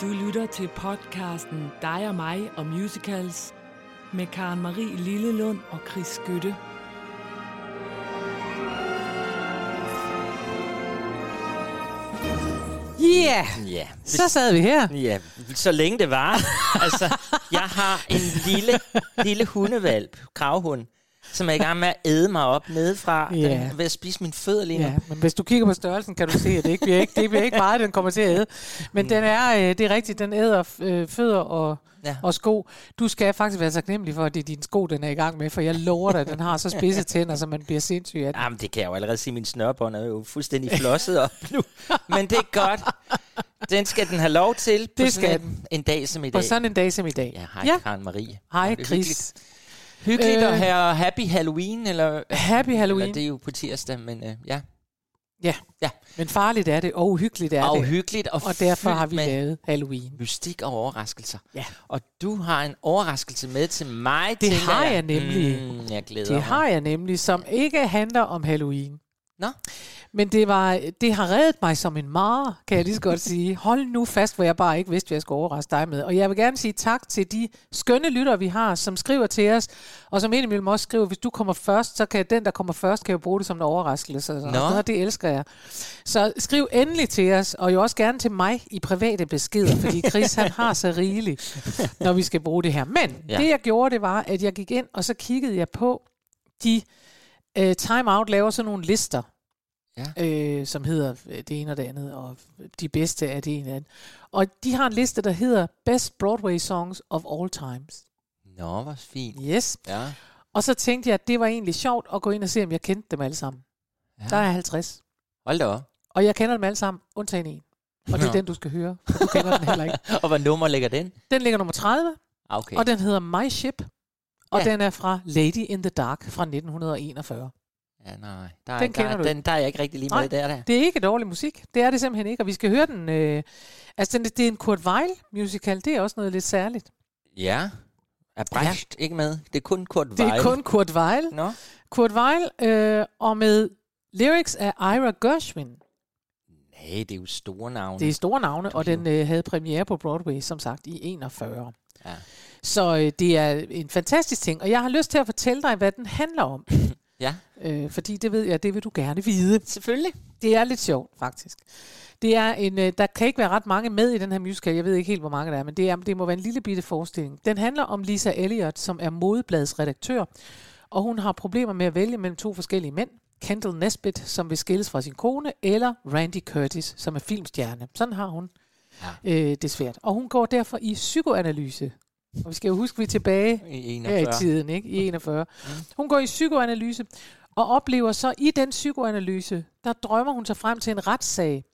Du lytter til podcasten Dig og mig og musicals med Karen Marie Lillelund og Chris Skytte. Ja, Ja, så sad vi her. ja, så længe det var. altså, jeg har en lille, lille hundevalp, gravhund, som er i gang med at æde mig op nedefra. Ja. Den er ved at spise mine fødder lige nu. Ja, men hvis du kigger på størrelsen, kan du se, at det ikke bliver, ikke, det bliver ikke meget, den kommer til at æde. Men Mm. den er, øh, det er rigtigt, den æder øh, fødder og, Ja. og sko. Du skal faktisk være taknemmelig for, at det er dine sko, den er i gang med, for jeg lover dig, at den har så spidse tænder, så man bliver sindssyg af den. Jamen, det kan jeg jo allerede sige. Min snørbånd er jo fuldstændig flosset op nu. Men det er godt. Den skal den have lov til på Det skal en, en dag som i dag. På sådan en dag som i dag. Ja, hej Ja. Karen Marie. Hej, Chris. Hyggeligt, hyggeligt Øh. at have Happy Halloween, eller... Happy Halloween. Eller det er jo på tirsdag, men øh, ja. Ja. Ja. Men farligt er det, og uhyggeligt er Og det. og, Og derfor har vi lavet Halloween. mystik og overraskelser. Ja. Og du har en overraskelse med til mig, Det har jeg nemlig. Mm, jeg glæder Det mig. har jeg nemlig, som ikke handler om Halloween. Nå, Men det, var, det har reddet mig som en mare, kan jeg lige så godt sige. Hold nu fast, hvor jeg bare ikke vidste, hvad jeg skulle overraske dig med. Og jeg vil gerne sige tak til de skønne lyttere, vi har, som skriver til os, og som indimellem også skriver, hvis du kommer først, så kan den, der kommer først, kan jo bruge det som en overraskelse. Og sådan Nå. noget, og det elsker jeg. Så skriv endelig til os, og jo også gerne til mig i private beskeder, fordi Chris han har så rigeligt, når vi skal bruge det her. Men ja. det jeg gjorde, det var, at jeg gik ind, og så kiggede jeg på de uh, Time Out laver sådan nogle lister, Ja. øh, som hedder øh, det ene og det andet, og de bedste af det ene og det andet. Og de har en liste, der hedder Best Broadway Songs of All Times. Nå, hvor fint. Yes. Ja. Og så tænkte jeg, at det var egentlig sjovt at gå ind og se, om jeg kendte dem alle sammen. ja. Der er 50. Hold da op. Og jeg kender dem alle sammen, undtagen en. Og det er den, du skal høre, for du kender den heller ikke. Og hvad nummer ligger den? Den ligger nummer 30, Ah, Okay. og den hedder My Ship. Og Ja. den er fra Lady in the Dark fra 1941. Ja, nej. Der er, Den kender der, du Den, der er jeg ikke rigtig lige med Nej. der, der. Det er ikke dårlig musik. Det er det simpelthen ikke. Og vi skal høre den... Øh, altså, den, det er en Kurt Weill musical. Det er også noget lidt særligt. Ja. Er Brecht ja. ikke med? Det er kun Kurt Det er Weill. kun Kurt Weill. Nå. Kurt Weill, øh, og med lyrics af Ira Gershwin. Nej, det er jo store navne. Det er store navne, og den øh, havde premiere på Broadway, som sagt, i 41. Ja. Så øh, det er en fantastisk ting, og jeg har lyst til at fortælle dig, hvad den handler om. Ja, øh, fordi det ved jeg, det vil du gerne vide. selvfølgelig. Det er lidt sjovt, faktisk. Det er en, øh, der kan ikke være ret mange med i den her musical. Jeg ved ikke helt, hvor mange der er, men det, er, det må være en lille bitte forestilling. Den handler om Lisa Elliot, som er modebladets redaktør, og hun har problemer med at vælge mellem to forskellige mænd. Kendall Nesbitt, som vil skilles fra sin kone, eller Randy Curtis, som er filmstjerne. Sådan har hun Ja. øh, det svært. Og hun går derfor i psykoanalyse. Og vi skal jo huske, at vi er tilbage I her i 41. tiden, ikke? I 41. Hun går i psykoanalyse, og oplever så i den psykoanalyse, der drømmer hun sig frem til en retssag,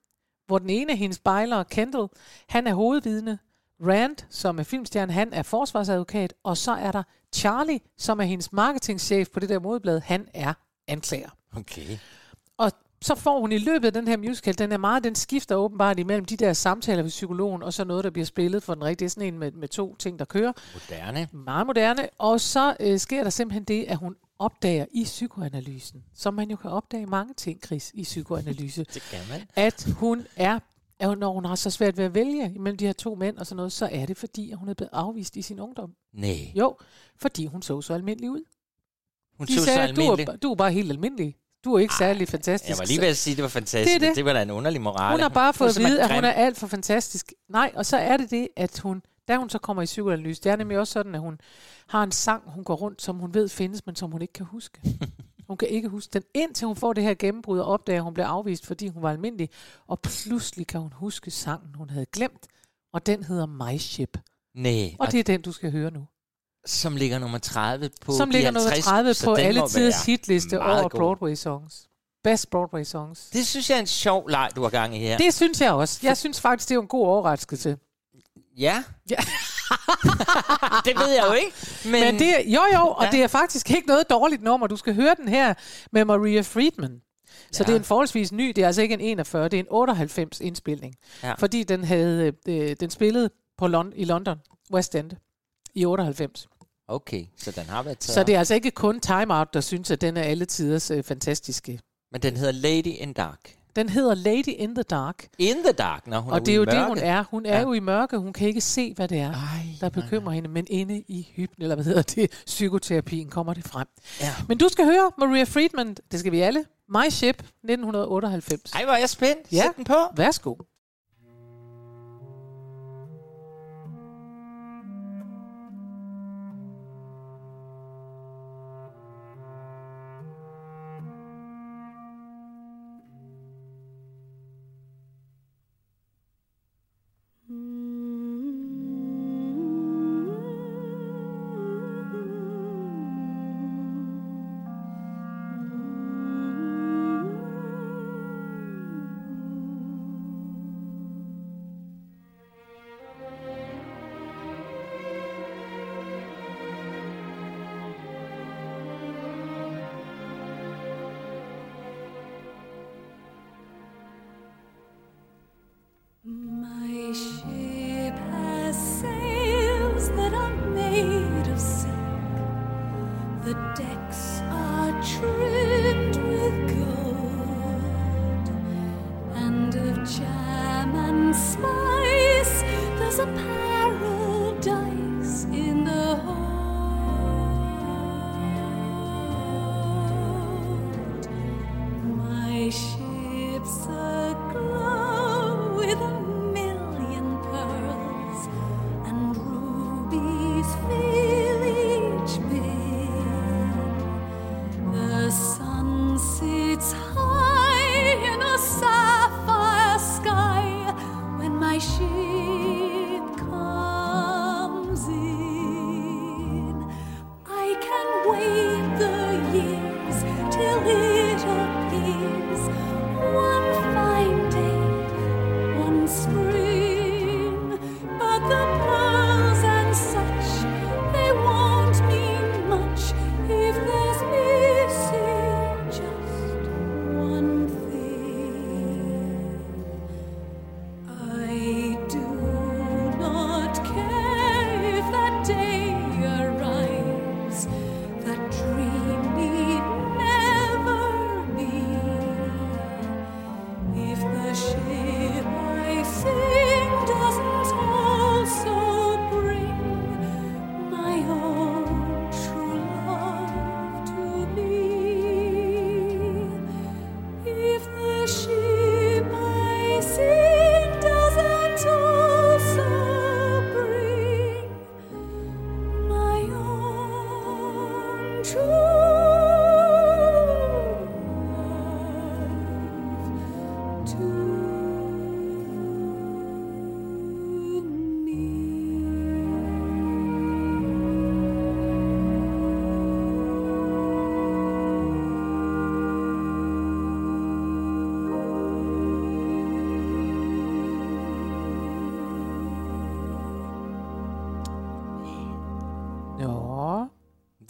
hvor den ene af hendes bejlere, Kendall, han er hovedvidne, Rand, som er filmstjerne, han er forsvarsadvokat, og så er der Charlie, som er hendes marketingchef på det der modeblad, han er anklager. Okay. Så får hun i løbet af den her musical, den er meget, den skifter åbenbart imellem de der samtaler ved psykologen, og så noget, der bliver spillet for den rigtige. Sådan en med, med to ting, der kører. Moderne. Meget moderne. Og så øh, sker der simpelthen det, at hun opdager i psykoanalysen, som man jo kan opdage mange ting, Chris, i psykoanalyse, Det kan man. at hun er, at når hun har så svært ved at vælge imellem de her to mænd og sådan noget, så er det fordi, at hun er blevet afvist i sin ungdom. Nej. Jo, fordi hun så så almindelig ud. Hun De så så sagde, du almindelig. er, du er bare helt almindelig. Du er ikke særlig fantastisk. Jeg var lige ved at sige, at det var fantastisk. Det det. Det var da en underlig moral. Hun har bare fået at vide, at hun er alt for fantastisk. Nej, og så er det det, at hun, da hun så kommer i psykoanalyse, det er nemlig også sådan, at hun har en sang, hun går rundt, som hun ved findes, men som hun ikke kan huske. Hun kan ikke huske den, indtil hun får det her gennembrud og opdager, at hun bliver afvist, fordi hun var almindelig. Og pludselig kan hun huske sangen, hun havde glemt, og den hedder My Ship. Nej, Og det er den, du skal høre nu. Som ligger nummer 30 på Som ligger nummer 50, 30 så på alle tiders hitliste over god. Broadway songs. Best Broadway songs. Det synes jeg er en sjov leg, du har gang i her. Det synes jeg også. Jeg synes faktisk, det er en god overraskelse. Ja. Ja. det ved jeg jo ikke. Men, Men det, jo jo, og ja. det er faktisk ikke noget dårligt nummer. Du skal høre den her med Maria Friedman. Så Ja. det er en forholdsvis ny, det er altså ikke en 41, det er en 98 indspilning. Ja. Fordi den havde øh, den spillede på Lon- i London, West End, i 98. Okay, så den har været taget Så det er altså ikke kun Time Out, der synes, at den er alle tiders øh, fantastiske. Men den hedder Lady in Dark. Den hedder Lady in the Dark. In the dark, når hun og er det er jo det, hun er. Hun er Ja. jo i mørke. Hun kan ikke se, hvad det er, Ej, der bekymrer hende. Men inde i hypn, eller hvad hedder det, psykoterapien, kommer det frem. Ja. Men du skal høre Maria Friedman, det skal vi alle. My Ship, 1998. Ej, hvor er jeg spændt. Ja. Sæt den på. Værsgo.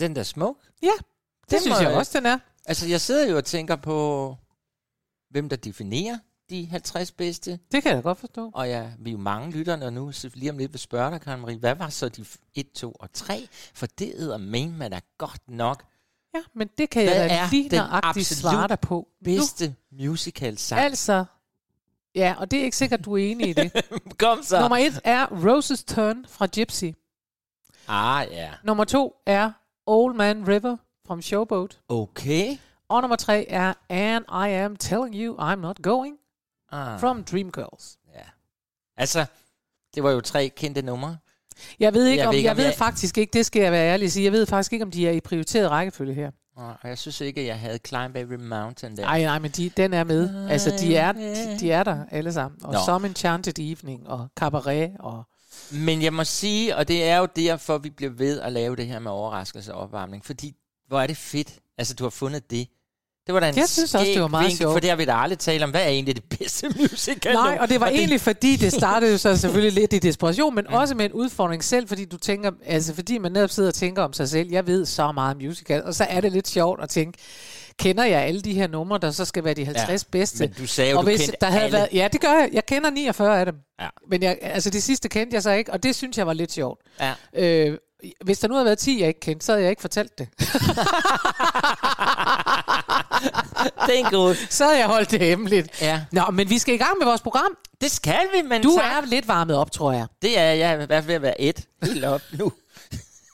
Den der smuk. Ja, det Den synes jeg jeg- også, den er. Altså, jeg sidder jo og tænker på, hvem der definerer de 50 bedste. Det kan jeg godt forstå. Og ja, vi er jo mange lytterne nu, så lige om lidt vil spørge dig, Karen Marie, hvad var så de 1, 2 og 3? For det er med, man er godt nok Ja, men det kan Hvad jeg da lige nøjagtigt svare dig på. Nu. bedste musical sang. Altså, ja, og det er ikke sikkert, du er enig i det. Kom så. Nummer et er Rose's Turn fra Gypsy. Ah, ja. Nummer to er Old Man River from Showboat. Okay. Og nummer tre er And I Am Telling You I'm Not Going Ah, from Dreamgirls. ja. Altså, det var jo tre kendte numre. Jeg ved ikke, Jeg om, ved jeg, ikke, jeg om ved jeg- faktisk ikke, det skal jeg være ærlig at sige, jeg ved faktisk ikke, om de er i prioriteret rækkefølge her. Og jeg synes ikke, at jeg havde Climb Every Mountain der. Nej, nej, men de, den er med. Altså, de er, de, de er der alle sammen. Og Nå. Some Enchanted Evening, og Cabaret, og... Men jeg må sige, og det er jo derfor, vi bliver ved at lave det her med overraskelse og opvarmning, fordi hvor er det fedt, altså du har fundet det. Det var da en Jeg synes også, det var meget vinkel, sjovt. For det har vi da aldrig talt om. Hvad er egentlig det bedste musical? Nej, og det var det, egentlig, fordi det startede jo så selvfølgelig lidt i desperation, men også med en udfordring selv, fordi du tænker, altså fordi man netop sidder og tænker om sig selv, jeg ved så meget musical, og så er det lidt sjovt at tænke, kender jeg alle de her numre, der så skal være de 50 ja, bedste. men du sagde jo, og du hvis kendte der havde alle. været, Ja, det gør jeg. Jeg kender 49 af dem. Ja. Men jeg, altså det sidste kendte jeg så ikke, og det synes jeg var lidt sjovt. Ja. Øh, hvis der nu havde været 10, jeg ikke kendte, så havde jeg ikke fortalt det. Det er en god. Så havde jeg holdt det hemmeligt. Ja. Nå, men vi skal i gang med vores program. Det skal vi, men Du tak. er lidt varmet op, tror jeg. Det er jeg i hvert fald ved at være et. Helt op nu.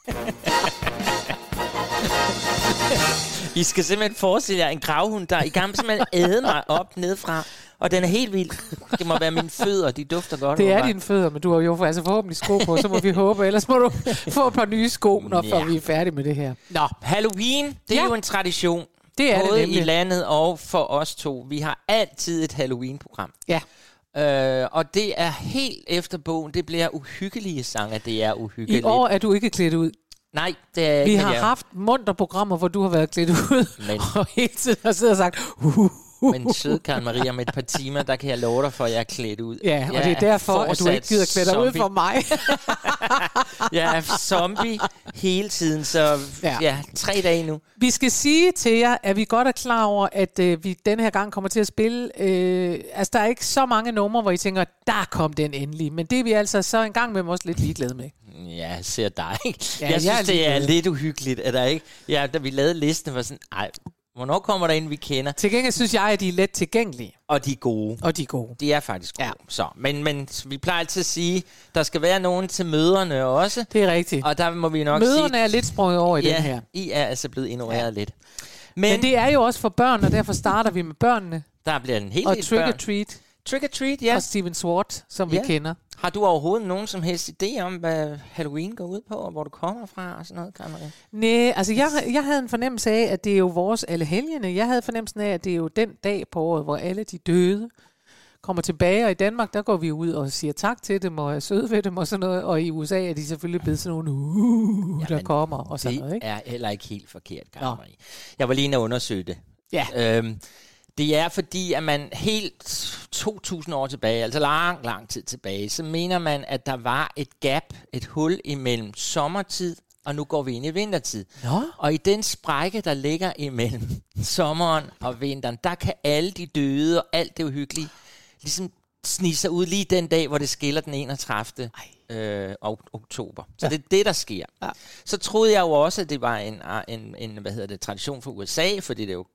I skal simpelthen forestille jer en gravhund, der er i gang med at æde mig op nedefra. Og den er helt vild. Det må være mine fødder, de dufter godt. Det er dine fødder, men du har jo altså forhåbentlig sko på, så må vi håbe. Ellers må du få et par nye sko, når Ja. vi er færdige med det her. Nå, Halloween, det er Ja. jo en tradition. det er det både nemlig. i landet og for os to. Vi har altid et Halloween-program. Ja. Øh, og det er helt efter bogen. Det bliver uhyggelige sange, det er I uhyggeligt. år er du ikke klædt ud. Nej, det er Vi ikke har jeg. haft munter programmer, hvor du har været klædt ud, Men- og hele tiden har siddet og sagt, uh, Men søde Karen Marie, om et par timer, der kan jeg love dig for, at jeg er klædt ud. Ja, og Jeg det er derfor, at du ikke gider klæde dig ud for mig. Jeg er zombie hele tiden, så ja. Ja. tre dage nu. vi skal sige til jer, at vi godt er klar over, at øh, vi denne her gang kommer til at spille. Øh, altså, der er ikke så mange numre, hvor I tænker, der kom den endelig. Men det er vi altså så en gang med også lidt ligeglade med. Ja, ser dig. Ja, jeg jeg synes, er det er lidt uhyggeligt, at der ikke... Ja, da vi lavede listen, var sådan, ej, hvornår kommer der en, vi kender? Til gengæld synes jeg, at de er let tilgængelige, Og de er gode. og de er gode. De er faktisk gode. Ja. Så, men, men vi plejer altid at sige, der skal være nogen til møderne også. Det er rigtigt. Og der må vi nok Møderne sige... er lidt sprunget over i ja, den her. I er altså blevet ignoreret ja. lidt. Men, Men det er jo også for børn, og derfor starter vi med børnene. der bliver en hel Og Trick or. Treat Trick or treat, ja. ja. og Steven Swart, som Ja. vi kender. Har du overhovedet nogen som helst idé om, hvad Halloween går ud på, og hvor du kommer fra og sådan noget, Marie? Nej, altså jeg, jeg havde en fornemmelse af, at det er jo vores alle helgene. Jeg havde fornemmelsen af, at det er jo den dag på året, hvor alle de døde kommer tilbage. Og i Danmark, der går vi ud og siger tak til dem og er søde ved dem og sådan noget. Og i USA er de selvfølgelig blevet sådan nogle, uh, der Jamen, kommer og sådan noget. Ikke? er heller ikke helt forkert, Nå. Karen Marie. Jeg var lige inde og undersøge det. Ja, Øhm, det er fordi, at man helt 2.000 år tilbage, altså lang, lang tid tilbage, så mener man, at der var et gap, et hul imellem sommertid, og nu går vi ind i vintertid. Nå. Og i den sprække, der ligger imellem sommeren og vinteren, der kan alle de døde og alt det uhyggelige ligesom snige sig ud lige den dag, hvor det skiller den 31. Øh, ok- oktober. Så ja. det er det, der sker. Ja. Så troede jeg jo også, at det var en, en, en hvad hedder det, tradition for USA, fordi det er jo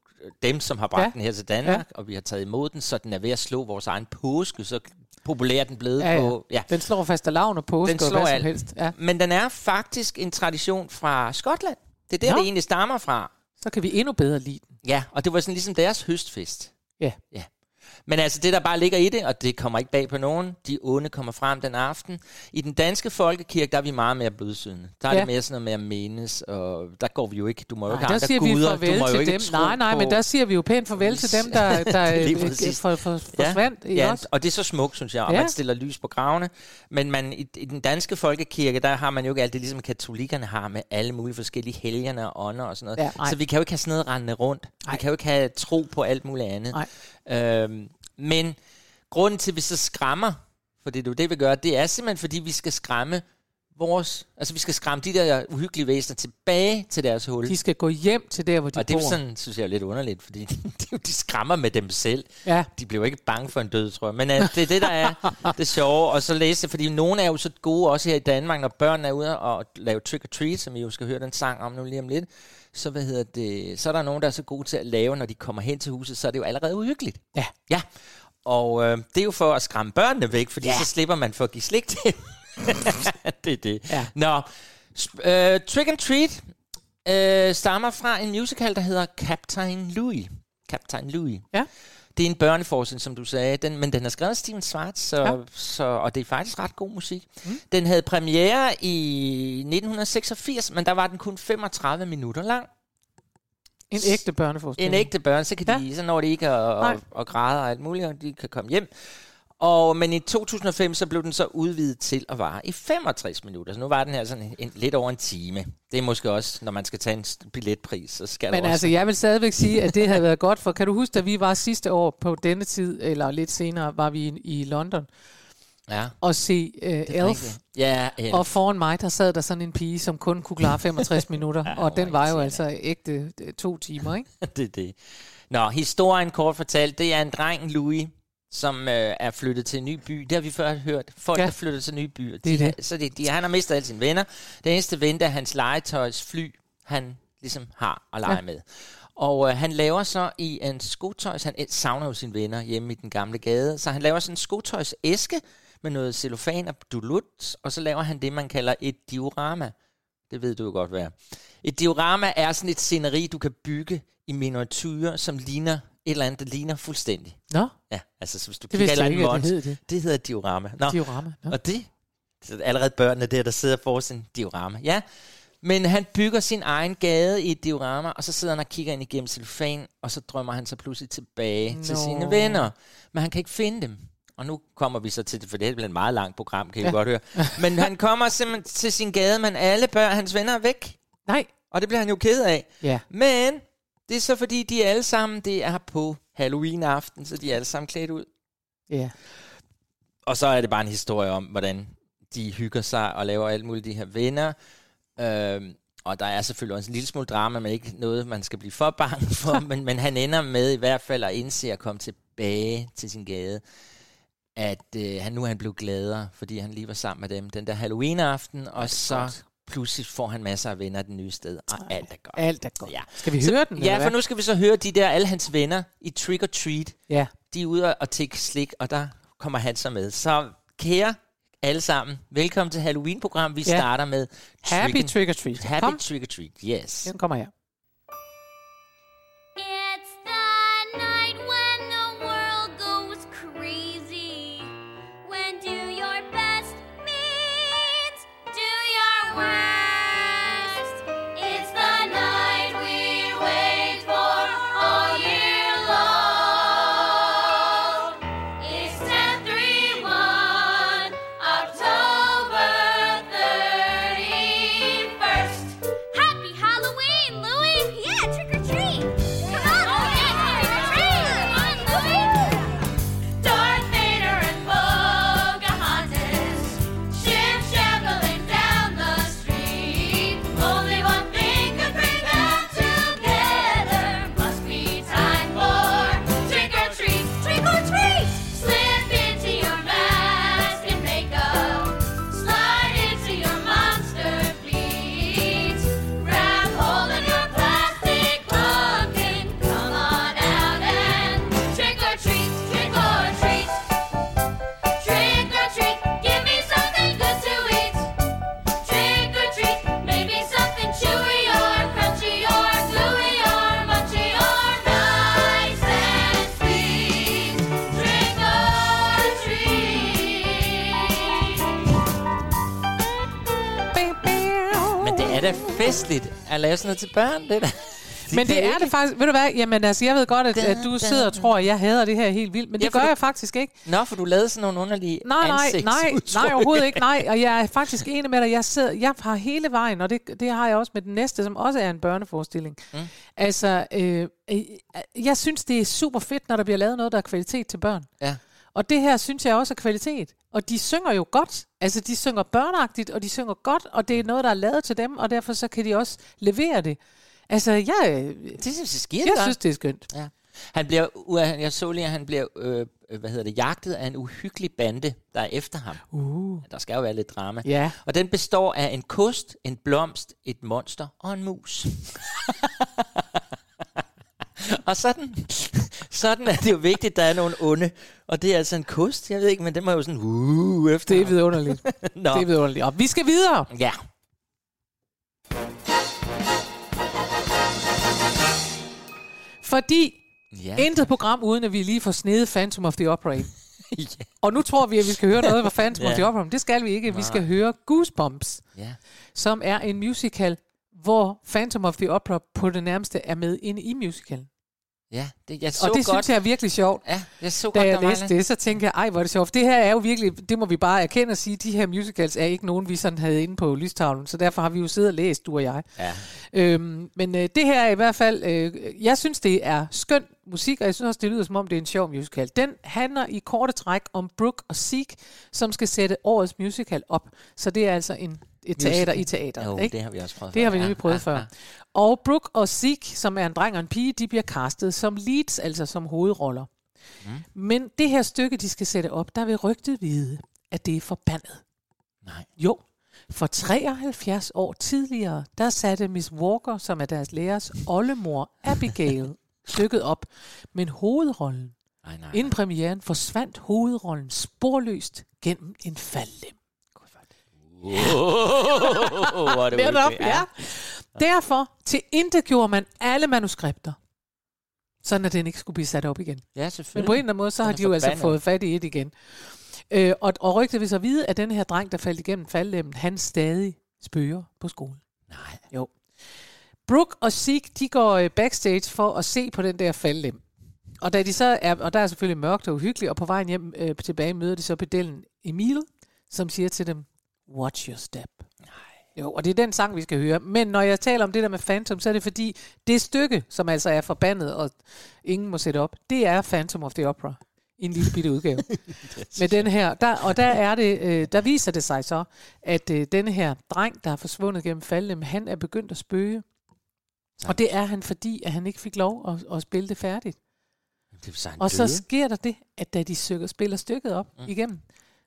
dem, som har bragt ja. Den her til Danmark, ja. og vi har taget imod den, så den er ved at slå vores egen påske, så populær den blevet Ja, ja. på... Ja. den slår fast lavn og påske Den og slår hvad som alt. helst. Ja. Men den er faktisk en tradition fra Skotland. Det er der, Nå. det egentlig stammer fra. Så kan vi endnu bedre lide den. Ja, og det var sådan ligesom deres høstfest. Ja. ja. Men altså det, der bare ligger i det, og det kommer ikke bag på nogen, de onde kommer frem den aften. I den danske folkekirke, der er vi meget mere blødsødende. Der er Ja. det mere sådan noget med at menes, og der går vi jo ikke, du må jo Nej, ikke der andre guder, du må jo ikke dem. Nej, nej, på. men der siger vi jo pænt farvel til dem, der, der Lige øh, præcis. for, for, forsvandt. Ja. Ja, Også? og det er så smukt, synes jeg, og Ja. man stiller lys på gravene. Men man, i, i den danske folkekirke, der har man jo ikke alt det, ligesom katolikkerne har med alle mulige forskellige helgener og ånder og sådan noget. Ja, nej. så vi kan jo ikke have sådan noget rendende rundt. Nej. Vi kan jo ikke have tro på alt muligt andet. Nej. Øhm, men grunden til, at vi så skræmmer, for det er jo det, vi gør, det er simpelthen, fordi vi skal skræmme vores, altså vi skal skræmme de der uhyggelige væsener tilbage til deres hul. De skal gå hjem til der, hvor de og det er bor. sådan, synes jeg er lidt underligt, fordi de, de skræmmer med dem selv. Ja. De bliver jo ikke bange for en død, tror jeg. Men uh, det er det, der er det sjove. Og så læse fordi nogle er jo så gode også her i Danmark, når børn er ude og lave trick or treat, som I jo skal høre den sang om nu lige om lidt. Så, hvad hedder det, så er der nogen, der er så gode til at lave, når de kommer hen til huset, så er det jo allerede uhyggeligt. Ja. Ja. Og øh, det er jo for at skræmme børnene væk, fordi Ja. så slipper man for at give slik til det er det. Ja. Nå, øh, Trick and Treat øh, stammer fra en musical, der hedder Captain Louis. Captain Louis. Ja. Det er en børneforskning, som du sagde, den, men den er skrevet af Steven Schwartz, så, Ja. så, og det er faktisk ret god musik. Mm. Den havde premiere i 1986, men der var den kun 35 minutter lang. En ægte børneforestilling. En ægte børn, så kan Ja. de, så når de ikke at, Nej. at, at græde og alt muligt, og de kan komme hjem. Og, men i 2005, så blev den så udvidet til at vare i 65 minutter. Så nu var den her sådan en, en, lidt over en time. Det er måske også, når man skal tage en billetpris, så skal Men der altså, også... jeg vil stadigvæk sige, at det havde været godt, for kan du huske, da vi var sidste år på denne tid, eller lidt senere, var vi i, i London, Ja, og se uh, Elf. rigtigt. Ja, Elf. Og foran mig, der sad der sådan en pige, som kun kunne klare 65 minutter. Ja, og den var jo altså ægte øh, to timer, ikke? det er det. Nå, historien kort fortalt, det er en dreng, Louis, som øh, er flyttet til en ny by. Det har vi før hørt. Folk, Ja. der flytter til byer. Det er de, det. Så det, de, han har mistet alle sine venner. Det eneste ven, det er hans legetøjsfly, han ligesom har at lege Ja. med. Og øh, han laver så i en skotøjs... Han savner jo sine venner hjemme i den gamle gade. Så han laver sådan en skotøjsæske med noget cellofan og dulut. Og så laver han det, man kalder et diorama. Det ved du jo godt, hvad er. Et diorama er sådan et sceneri, du kan bygge i miniatyrer, som ligner et eller andet, der ligner fuldstændig. Nå, Ja, altså så hvis du det kigger et eller andet det det. hedder diorama. Nå, Diorama. Nå. og det, så er allerede børnene der, der sidder for sin diorama. Ja, men han bygger sin egen gade i et diorama, og så sidder han og kigger ind igennem cellofan, og så drømmer han så pludselig tilbage Nå. til sine venner. Men han kan ikke finde dem. Og nu kommer vi så til det, for det er et meget langt program, kan I Ja. godt høre. Men han kommer simpelthen til sin gade, men alle børn, hans venner er væk. Nej. Og det bliver han jo ked af. Ja. Men det er så fordi, de alle sammen, det er på Halloween-aften, så de er alle sammen klædt ud. Ja. Og så er det bare en historie om, hvordan de hygger sig og laver alt muligt, de her venner. Øhm, og der er selvfølgelig også en lille smule drama, men ikke noget, man skal blive for bange for. men, men han ender med i hvert fald at indse at komme tilbage til sin gade. At øh, han nu er han blevet gladere, fordi han lige var sammen med dem den der Halloween-aften. Og så godt. Pludselig får han masser af venner det nye sted. Og alt er godt. Alt er godt. Ja. Skal vi høre den? Ja, for nu skal vi så høre de der, alle hans venner i Trick or Treat Ja. de er ude og tække slik, og der kommer han så med. Så kære alle sammen, velkommen til Halloween-program. Vi Ja. starter med Happy Trick Trick or Treat. Happy Kom, Trick or Treat, yes. den kommer her. Festligt at lave sådan noget til børn, det der. Men det er det faktisk, ved du hvad, jamen altså, jeg ved godt, at, at du sidder og tror, at jeg hader det her helt vildt, men det gør du- jeg faktisk ikke. Nå, for du lavede sådan nogle underlige Nej, nej, nej, nej, overhovedet ikke, nej, og jeg er faktisk enig med dig, jeg, sidder, jeg har hele vejen, og det, det har jeg også med den næste, som også er en børneforestilling. Mm. Altså, øh, øh, jeg synes, det er super fedt, når der bliver lavet noget, der er kvalitet til børn. Ja. Og det her synes jeg også er kvalitet. Og de synger jo godt. Altså, de synger børneagtigt, og de synger godt, og det er noget, der er lavet til dem, og derfor så kan de også levere det. Altså, jeg, Det synes jeg skidt jeg godt. synes, det er skønt. Ja. Han bliver, jeg så lige, at han bliver, øh, øh, hvad hedder det, jagtet af en uhyggelig bande, der er efter ham. Uh. Der skal jo være lidt drama. Ja. Og den består af en kost, en blomst, et monster og en mus. og sådan, sådan er det jo vigtigt, at der er nogle onde. Og det er altså en kost, jeg ved ikke, men den må jo sådan uh, efter Det er vidunderligt. Nå. Det er vidunderligt. Og vi skal videre. Ja. Fordi Ja. intet program, uden at vi lige får snedet Phantom of the Opera ja. Og nu tror vi, at vi skal høre noget fra Phantom Ja. of the Opera. Men det skal vi ikke. Vi Nej. skal høre Goosebumps, ja. som er en musical, hvor Phantom of the Opera på det nærmeste er med inde i musicalen. Ja, det, jeg så Og det godt. synes jeg er virkelig sjovt. Ja, jeg så Da godt, jeg læste det, så tænkte jeg, ej, hvor er det sjovt. Det her er jo virkelig, det må vi bare erkende og sige, de her musicals er ikke nogen, vi sådan havde inde på lystavlen, så derfor har vi jo siddet og læst, du og jeg. Ja. Øhm, men øh, det her er i hvert fald, øh, jeg synes, det er skøn musik, og jeg synes også, det lyder som om, det er en sjov musical. Den handler i korte træk om Brooke og Zeke, som skal sætte årets musical op. Så det er altså en, et teater i teater. Jo, ikke? det har vi også prøvet Det har vi før. nemlig prøvet ja, før. Ja, Og Brooke og Zeke, som er en dreng og en pige, de bliver castet som leads, altså som hovedroller. Mm. Men det her stykke, de skal sætte op, der vil rygtet vide, at det er forbandet. Nej. Jo, for 73 år tidligere, der satte Miss Walker, som er deres lærers oldemor, Abigail, stykket op. Men hovedrollen, Nej, nej. inden premieren, forsvandt hovedrollen sporløst gennem en faldlem. Wow, hvor er det Netop, ja. Derfor til gjorde man alle manuskripter, sådan at den ikke skulle blive sat op igen. Ja, Men selvfølgelig. på en eller anden måde, så Den har de jo altså forbandet. fået fat i et igen. Øh, og, og rygtet vil så vide, at den her dreng, der faldt igennem faldlemmen, han stadig spøger på skolen. Nej. Jo. Brooke og Zeke, de går øh, backstage for at se på den der faldlem. Og, da de så er, og der er selvfølgelig mørkt og uhyggeligt, og på vejen hjem øh, tilbage møder de så pedellen Emil, som siger til dem, watch your step. Jo, og det er den sang, vi skal høre. Men når jeg taler om det der med Phantom, så er det fordi, det stykke, som altså er forbandet, og ingen må sætte op, det er Phantom of the Opera i en lille bitte udgave. Med den her, der, og der er det, øh, der viser det sig så, at øh, denne her dreng, der er forsvundet gennem faldem, han er begyndt at spøge. Og det er han, fordi at han ikke fik lov at, at spille det færdigt. Det så Og så døde. sker der det, at da de søger, spiller stykket op mm. igennem,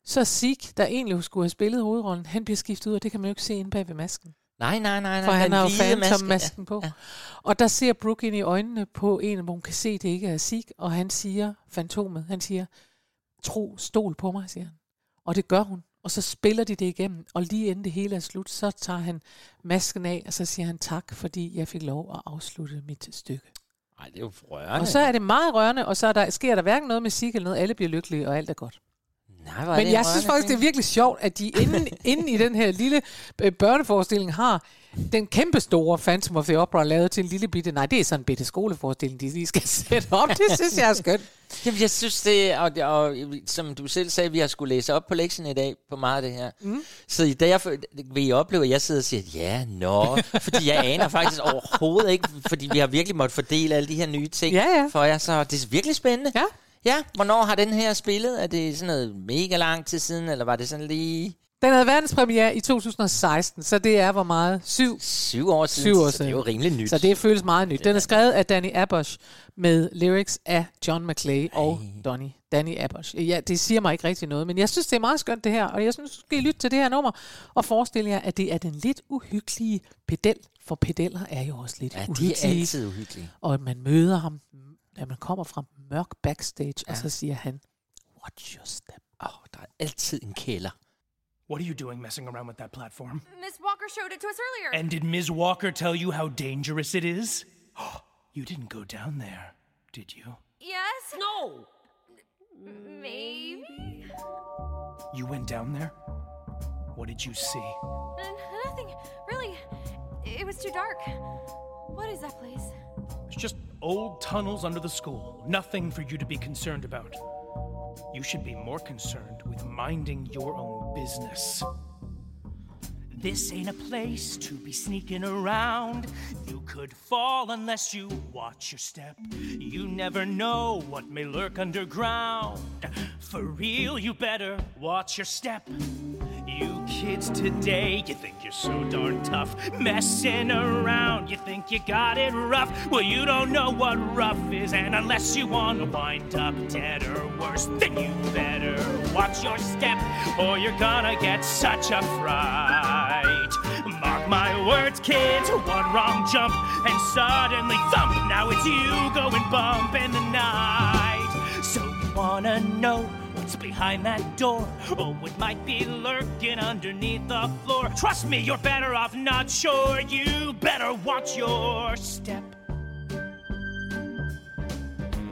så Zeke, der egentlig skulle have spillet hovedrollen, han bliver skiftet ud, og det kan man jo ikke se inde bag ved masken. Nej, nej, nej. nej. For han har jo maske, Phantom-masken på. Ja. Og der ser Brooke ind i øjnene på en, hvor hun kan se, at det ikke er Zeke, og han siger, fantomet, han siger, tro, stol på mig, siger han. Og det gør hun. Og så spiller de det igennem, og lige inden det hele er slut, så tager han masken af, og så siger han tak, fordi jeg fik lov at afslutte mit stykke. Nej, det er jo rørende. Og så er det meget rørende, og så er der, sker der hverken noget med Zeke eller noget, alle bliver lykkelige, og alt er godt. Nej, Men det jeg en synes rørende faktisk, det er virkelig sjovt, at de inden, inden i den her lille øh, børneforestilling har den kæmpe store Phantom of the Opera lavet til en lille bitte... Nej, det er sådan en bitte skoleforestilling, de lige skal sætte op. Det synes jeg er skønt. Jamen, jeg synes det, og, og som du selv sagde, vi har skulle læse op på lektien i dag på meget af det her. Mm. Så i dag vil I opleve, at jeg sidder og siger, ja, nå, fordi jeg aner faktisk overhovedet ikke, fordi vi har virkelig måttet fordele alle de her nye ting Ja, ja. for jer, så det er virkelig spændende. Ja. Ja, hvornår har den her spillet? Er det sådan noget mega lang tid siden, eller var det sådan lige Den havde verdenspremiere i 2016, så det er hvor meget? Syv. syv år siden? Syv år Så det er jo siden. rimelig nyt. Så det føles meget nyt. Den er skrevet af Danny Abosh med lyrics af John McClay og Donny, Danny Abosh. Ja, det siger mig ikke rigtig noget, men jeg synes, det er meget skønt det her, og jeg synes, skal I lytte til det her nummer og forestille jer, at det er den lidt uhyggelige pedel, for pedeller er jo også lidt ja, de er uhyggelige. altid uhyggelige. og at man møder ham, da man kommer fra mørk backstage, ja. og så siger han, watch your step. Åh, oh, der er altid en kælder. What are you doing messing around with that platform? Miss Walker showed it to us earlier. And did Ms. Walker tell you how dangerous it is? Oh, you didn't go down there, did you? yes? No. Maybe. You went down there? What did you see? Uh, nothing. Really. It was too dark. What is that place? It's just old tunnels under the school. Nothing for you to be concerned about. You should be more concerned with minding your own business. This ain't a place to be sneaking around. You could fall unless you watch your step. You never know what may lurk underground. For real, you better watch your step. Kids today, you think you're so darn tough. Messing around, you think you got it rough. Well, you don't know what rough is, and unless you want to wind up dead or worse, then you better watch your step, or you're gonna get such a fright. Mark my words, kids, one wrong jump, and suddenly thump, now it's you going bump in the night. So you wanna know what's behind that door? Oh, it might be lurking underneath the floor. Trust me, you're better off not sure. You better watch your step.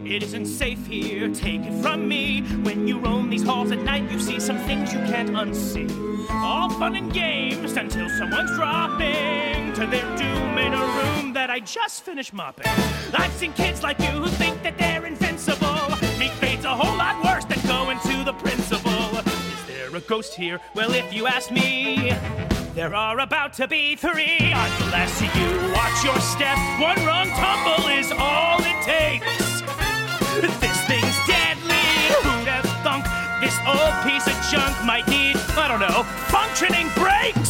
It isn't safe here, take it from me. When you roam these halls at night, you see some things you can't unsee. All fun and games until someone's dropping to their doom in a room that I just finished mopping. I've seen kids like you who think that they're invincible. Meet fate's a whole lot a ghost here? Well, if you ask me, there are about to be three. Unless you watch your step, one wrong tumble is all it takes. This thing's deadly. Who'd have thunk this old piece of junk might need, I don't know, functioning brakes?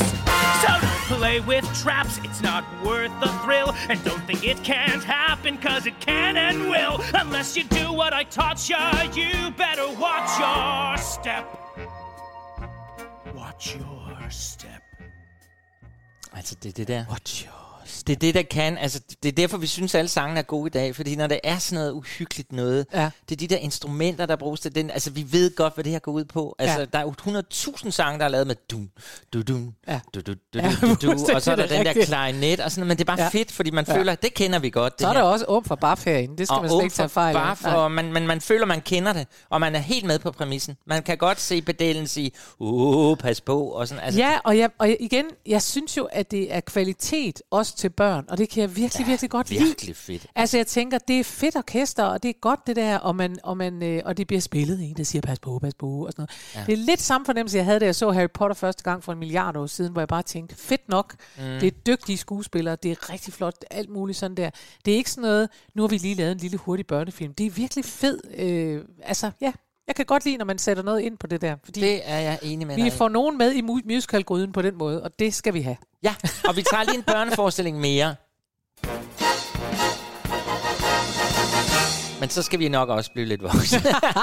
So don't play with traps, it's not worth the thrill. And don't think it can't happen, cause it can and will. Unless you do what I taught ya, you better watch your step. Watch your step. Altså, det er det der. Watch your Det er det, der kan. Altså, det er derfor, vi synes, at alle sangene er gode i dag. Fordi når det er sådan noget uhyggeligt noget, Ja. det er de der instrumenter, der bruges til den. Altså, vi ved godt, hvad det her går ud på. Altså, Ja. der er jo 100.000 sange, der er lavet med dum, du, dum, du, du, du, du, du, du, og så er der er den der klarinet, og sådan, men det er bare Ja. fedt, fordi man Ja. føler, det kender vi godt. Det Så er her. der også åben for baf herinde. Det skal man slet ikke tage fejl af. Nej. man, man, man føler, man kender det, og man er helt med på præmissen. Man kan godt se pedalen sige, uh, pas på, og sådan. Altså, Ja, og, jeg, og igen, jeg synes jo, at det er kvalitet også til børn, og det kan jeg virkelig, virkelig godt lide. virkelig fedt. Altså, jeg tænker, det er fedt orkester, og det er godt det der, og, man, og, man, øh, og det bliver spillet en, der siger, pas på, pas på, og sådan noget. Ja. Det er lidt samme fornemmelse, jeg havde, da jeg så Harry Potter første gang for en milliard år siden, hvor jeg bare tænkte, fedt nok, mm. det er dygtige skuespillere, det er rigtig flot, alt muligt sådan der. Det er ikke sådan noget, nu har vi lige lavet en lille hurtig børnefilm. Det er virkelig fed, øh, altså, ja, jeg kan godt lide, når man sætter noget ind på det der, fordi Det er jeg enig med dig vi i. får nogen med i mu- musicalgryden på den måde, og det skal vi have. Ja, og vi tager lige en børneforestilling mere. Men så skal vi nok også blive lidt voksne.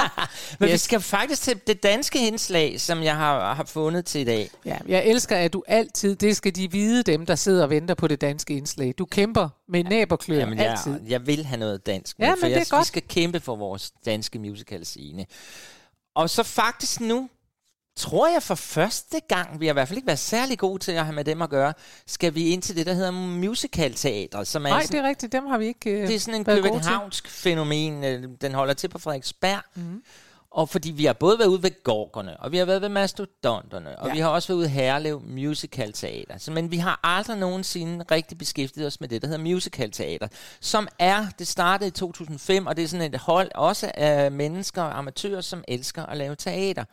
Men vi skal faktisk til det danske indslag, som jeg har, har fundet til i dag. Ja, jeg elsker, at du altid, det skal de vide, dem der sidder og venter på det danske indslag. Du kæmper med næb og klør Jamen, jeg, altid. jeg vil have noget dansk. med, Ja, for men det jeg, er godt. Vi skal kæmpe for vores danske musical scene. Og så faktisk nu, tror jeg for første gang, vi har i hvert fald ikke været særlig gode til at have med dem at gøre, skal vi ind til det, der hedder musicalteatret, som er Nej, sådan det er rigtigt, dem har vi ikke øh, Det er sådan en københavnsk fænomen. øh, Den holder til på Frederiksberg. Mm. Og fordi vi har både været ude ved Gorgerne, og vi har været ved Mastodonterne, og Ja. vi har også været ude i Herlev Musical Teater. Så, men vi har aldrig nogensinde rigtig beskæftiget os med det, der hedder Musical Teater, som er, det startede i 2005, og det er sådan et hold også af mennesker og amatører, som elsker at lave teater.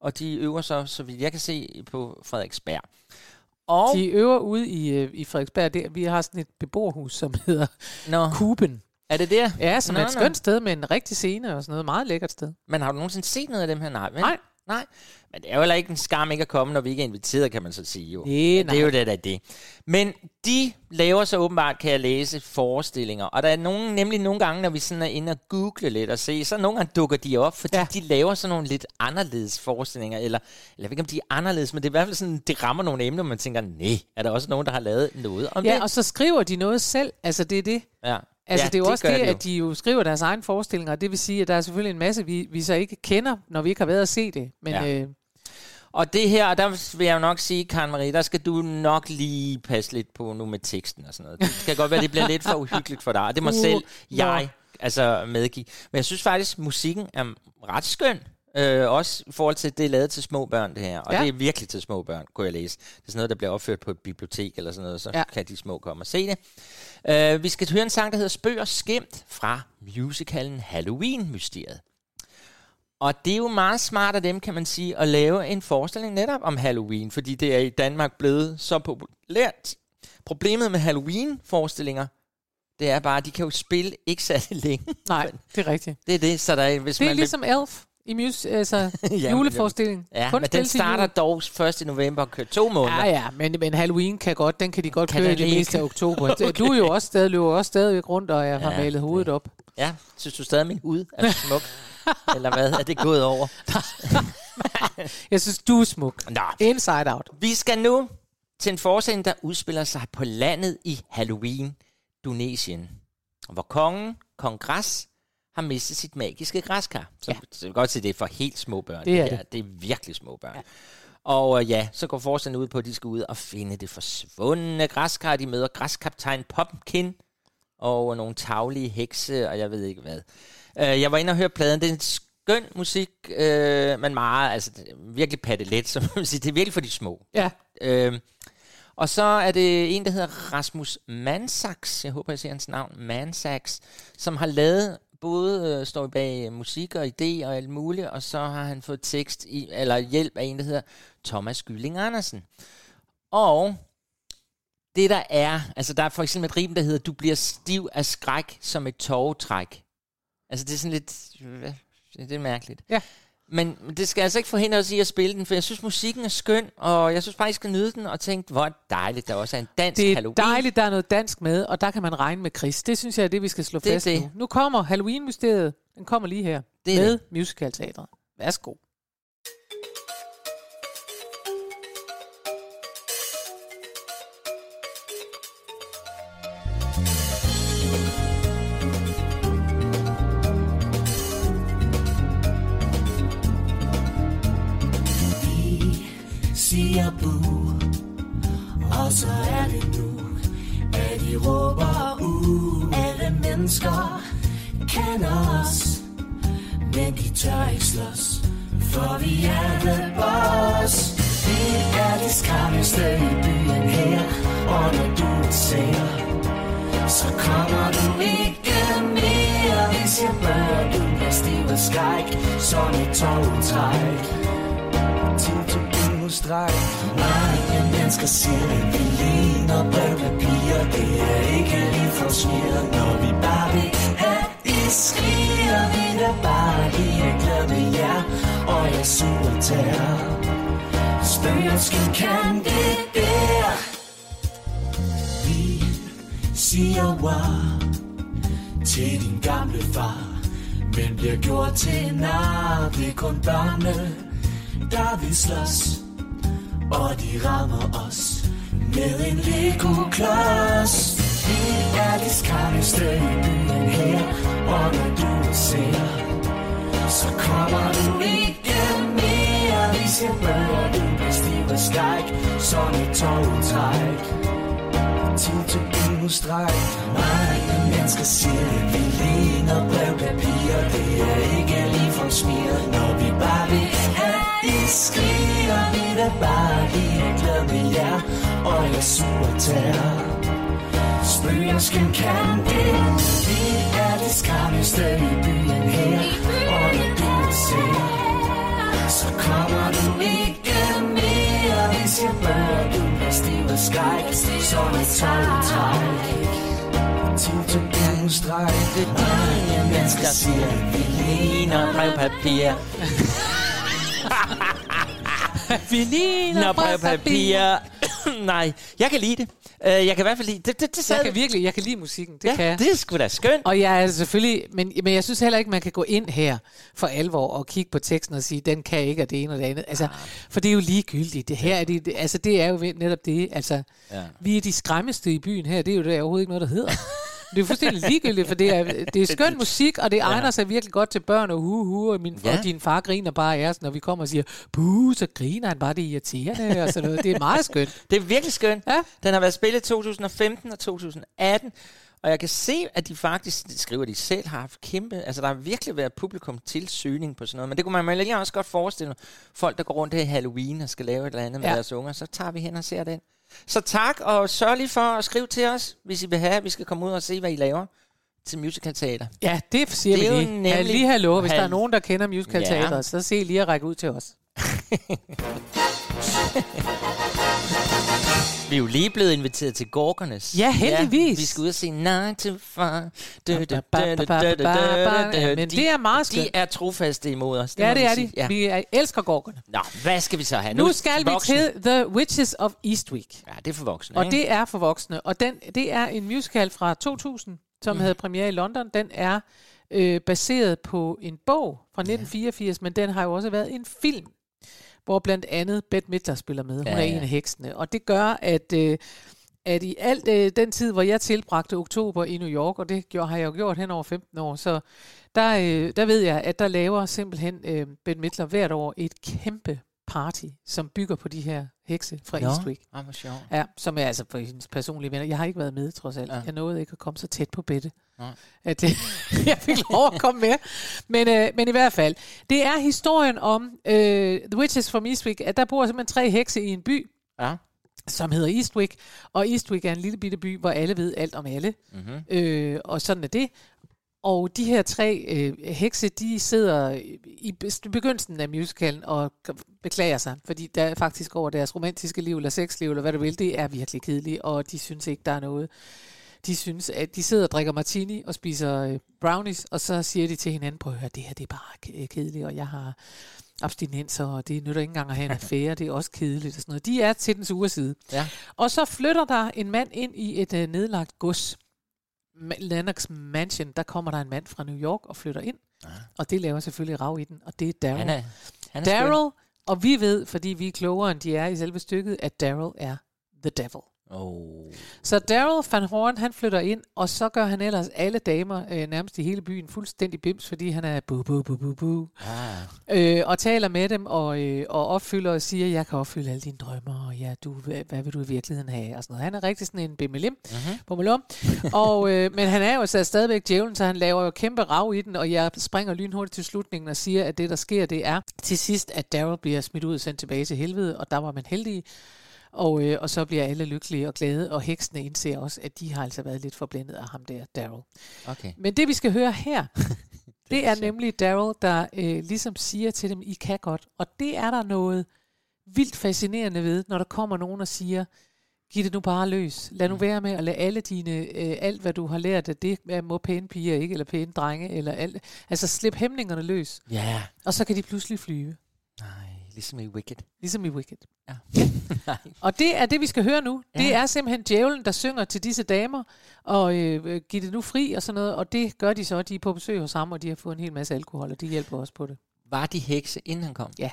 Og de øver så, så vidt jeg kan se, på Frederiksberg. Og, De øver ude i, øh, i Frederiksberg. Det, vi har sådan et beboerhus, som hedder Nå, Kuben. er det der? Ja, som Nå, er et nå. skønt sted med en rigtig scene og sådan noget. Meget lækkert sted. Men har du nogensinde set noget af dem her? Nej, vel? Nej. Nej. Men det er jo heller ikke en skam ikke at komme, når vi ikke er inviteret, kan man så sige jo. Nej, det er jo det, der er det. Men de laver så åbenbart, kan jeg læse, forestillinger. Og der er nogen, nemlig nogle gange, når vi sådan er inde og google lidt og se, så nogle gange dukker de op, fordi Ja. ja. de laver sådan nogle lidt anderledes forestillinger. Eller, eller jeg ved ikke, om de er anderledes, men det er i hvert fald sådan, det rammer nogle emner, man tænker, nej, er der også nogen, der har lavet noget om Ja, det? og så skriver de noget selv. Altså, det er det. ja. Altså, ja, det er jo også gør det, de jo. at de jo skriver deres egne forestillinger, og det vil sige, at der er selvfølgelig en masse, vi, vi så ikke kender, når vi ikke har været at se det. Men Ja. ja. øh, Og det her, der vil jeg jo nok sige, Karen Marie, der skal du nok lige passe lidt på nu med teksten og sådan noget. Det kan godt være, det bliver lidt for uhyggeligt for dig. og Det må Uh, selv jeg altså medgive. Men jeg synes faktisk, musikken er ret skøn. Øh, også i forhold til, at det er lavet til små børn, det her. Og Ja. det er virkelig til små børn, kunne jeg læse. Det er sådan noget, der bliver opført på et bibliotek eller sådan noget, så Ja. kan de små komme og se det. Øh, vi skal høre en sang, der hedder Spøg og Skæmt fra musicalen Halloween-mysteriet. Og det er jo meget smart af dem, kan man sige, at lave en forestilling netop om Halloween, fordi det er i Danmark blevet så populært. Problemet med Halloween-forestillinger, det er bare, at de kan jo spille ikke særlig længe. nej, det er rigtigt. Det er det, så der er, hvis Det er man ligesom Elf i mus, altså Ja, juleforestilling. Ja, Kun men den starter jul. dog først i november og kører to måneder. Ja, ja, men, men Halloween kan godt, den kan de godt Kan køre i det meste af oktober. okay. Du er jo også stadig, løber også stadigvæk rundt, og jeg har Ja, malet hovedet det- op. Ja, synes du stadig, min hud er smuk? Eller hvad? Er det gået over? Jeg synes, du er smuk. Nå, Inside out. Vi skal nu til en forestilling, der udspiller sig på landet i Halloween, Tunesien. Hvor kongen, kong Græs, har mistet sit magiske græskar. Så, ja. så kan godt se, det er for helt små børn. Det er her. det. det er virkelig små børn. Ja. Og øh, ja, så går forestillingen ud på, at de skal ud og finde det forsvundne græskar. De møder græskaptajn Pumpkin og nogle taglige hekse, og jeg ved ikke hvad. Øh, jeg var inde og høre pladen. Det er en skøn musik, øh, men meget, altså det virkelig pattelet, som man vil sige. Det er virkelig for de små. Ja. Øh, og så er det en, der hedder Rasmus Mansax, jeg håber, jeg siger hans navn, Mansax, som har lavet både øh, står bag øh, musik og idé og alt muligt, og så har han fået tekst i, eller hjælp af en, der hedder Thomas Gylling Andersen. Og det der er, altså der er for eksempel et rim, der hedder, du bliver stiv af skræk som et tårtræk. Altså det er sådan lidt, det er mærkeligt. Ja. Men det skal altså ikke forhindre os i at spille den, for jeg synes, musikken er skøn, og jeg synes faktisk, skal nyde den, og tænke, hvor dejligt, der også er en dansk Det er Halloween. dejligt, der er noget dansk med, og der kan man regne med Chris. Det synes jeg er det, vi skal slå Det fast det. nu. Nu kommer Halloween-mysteriet. Den kommer lige her. Det med det. musicalteatret. Værsgo. Tabu Og så er det nu At de råber ud. Alle mennesker kender os Men de tør ikke slås For vi er the boss. Vi er det skræmmeste i byen her Og når du ser Så kommer du ikke mere. Hvis jeg bør du bliver stiv og skræk? Som et Til Tid til bindestreg Mange mennesker siger, at vi ligner brevpapir Det er ikke lige for smidt Når vi bare vil have I skriger Vi der bare lige glad med jer Og jeg suger tær. Spøgelsken kan det der Vi siger wow Til din gamle far Men bliver gjort til nar Det er kun børnene der vil slås. Og de rammer os Med en Lego-klods. Vi er de skarpeste i byen her Og når du ser Så kommer du ikke mere Vi ser bør du bliver stiv af skræk. Som et togtræk Tid til bindestreg Mange mennesker siger, at vi ligner brevpapir. Det er ikke lige for smidt Når vi bare vil have i skriger Vi der bare lige er glad med jer Og jeg suger tær Spøgelsken kan det Vi er de skræmmeste i byen her Og når du ser. Så kommer du ikke mere Hvis jeg bør du bliver stiv af skræk? Som et togtræk Tid til bindestreg Mange mennesker siger vi ligner brevpapir. Vi ligner Nå, brevpapir. Nej, jeg kan lide det. Uh, jeg kan i hvert fald lide det. Det, det, Jeg kan virkelig, jeg kan lide musikken. Det ja, kan jeg. det er sgu da skønt. Og jeg er selvfølgelig, men, men jeg synes heller ikke, man kan gå ind her for alvor og kigge på teksten og sige, den kan ikke, og det ene og det andet. Altså, for det er jo ligegyldigt. Det her er det, det- altså, det er jo netop det. Altså, Ja. vi er de skræmmeste i byen her. Det er jo der overhovedet ikke noget, der hedder. Det er fuldstændig ligegyldigt, for det er, det er skøn musik, og det egner sig virkelig godt til børn og hu hu, og, min, Ja. og din far griner bare af os, når vi kommer og siger, buh, så griner han bare det er irriterende, og sådan noget. Det er meget skønt. Det er virkelig skønt. Ja. Den har været spillet i 2015 og 2018. Og jeg kan se, at de faktisk, det skriver de selv, har haft kæmpe... Altså, der har virkelig været publikum til søgning på sådan noget. Men det kunne man lige også godt forestille. Folk, der går rundt her i Halloween og skal lave et eller andet med Ja. deres unger, så tager vi hen og ser den. Så tak, og sørg lige for at skrive til os, hvis I vil have, at vi skal komme ud og se, hvad I laver til musicalteater. Ja, det siger Det vi lige. nemlig- Ja, lige hallo, hvis Hal- der er nogen, der kender musical Ja. så se lige at række ud til os. Vi er jo lige blevet inviteret til Gorkernes. Ja, heldigvis. vi skal ud og se 9 to 5. Men det er meget skønt. De er trofaste imod os. Ja, det er de. Ja. Vi er- elsker gorkerne. Nå, hvad skal vi så have? Nu skal vi til The Witches of Eastwick. Ja, det er for voksne, Og ikke? det er for voksne. Og den, det er en musical fra 2000, som mm. havde premiere i London. Den er øh, baseret på en bog fra 1984, men den har jo også været en film, hvor blandt andet Bette Midler spiller med. Hun Ja, er ja. en af heksene. Og det gør, at... Øh, at i alt øh, den tid, hvor jeg tilbragte oktober i New York, og det gjorde, har jeg jo gjort hen over 15 år, så der, øh, der ved jeg, at der laver simpelthen øh, Ben Midler hvert år et kæmpe party, som bygger på de her hekse fra Nå, Eastwick. ah, hvor sjovt. Ja, som er altså for hendes personlige venner. Jeg har ikke været med, trods alt. Ja. Ja. Jeg nåede ikke at komme så tæt på bedte. Nej. At øh, jeg fik lov at komme med. Men, øh, men i hvert fald, det er historien om øh, The Witches from Eastwick, at der bor simpelthen tre hekse i en by, Ja. som hedder Eastwick. Og Eastwick er en lille bitte by, hvor alle ved alt om alle. Mm-hmm. Øh, og sådan er det. Og de her tre øh, hekse, de sidder i be- begyndelsen af musicalen og beklager sig, fordi der faktisk over deres romantiske liv, eller sexliv, eller hvad du vil, det er virkelig kedeligt, og de synes ikke, der er noget. De synes, at de sidder og drikker martini og spiser øh, brownies, og så siger de til hinanden, prøv at høre, det her det er bare ke- kedeligt, og jeg har abstinenser, og det nytter ikke engang at have en affære, det er også kedeligt og sådan noget. De er til den sure side. Ja. Og så flytter der en mand ind i et øh, nedlagt gods. Lennox Mansion, der kommer der en mand fra New York og flytter ind. Ah. Og det laver selvfølgelig rav i den, og det er Daryl. Han er, han er. Daryl, og vi ved, fordi vi er klogere end de er i selve stykket, at Daryl er the devil. Oh. Så Daryl van Horn, han flytter ind, og så gør han ellers alle damer øh, nærmest i hele byen fuldstændig bims, fordi han er bu bu bu bu bu. Ah. Øh, og taler med dem, og, øh, og opfylder og siger, jeg kan opfylde alle dine drømmer, og ja, du, hvad, hvad vil du i virkeligheden have, og sådan noget. Han er rigtig sådan en bimmelim, bummelum. og, øh, men han er jo så stadigvæk djævlen, så han laver jo kæmpe rav i den, og jeg springer lynhurtigt til slutningen og siger, at det, der sker, det er til sidst, at Daryl bliver smidt ud og sendt tilbage til helvede, og der var man heldig. Og, øh, og så bliver alle lykkelige og glade, og heksene indser også, at de har altså været lidt forblændet af ham der, Daryl. Okay. Men det, vi skal høre her, det er sjovt. nemlig Daryl, der øh, ligesom siger til dem, I kan godt. Og det er der noget vildt fascinerende ved, når der kommer nogen og siger, giv det nu bare løs. Lad nu Mm. være med at lade alle dine, øh, alt hvad du har lært af det, øh, må pæne piger ikke, eller pæne drenge, eller alt. Altså slip hæmningerne løs, Ja. og så kan de pludselig flyve. Ligesom i Wicked. Ligesom i Wicked. Ja. Og det er det, vi skal høre nu. Ja. Det er simpelthen djævlen, der synger til disse damer, og øh, giver det nu fri og sådan noget. Og det gør de så. De er på besøg hos ham, og de har fået en hel masse alkohol, og de hjælper også på det. Var de hekse, inden han kom? Ja.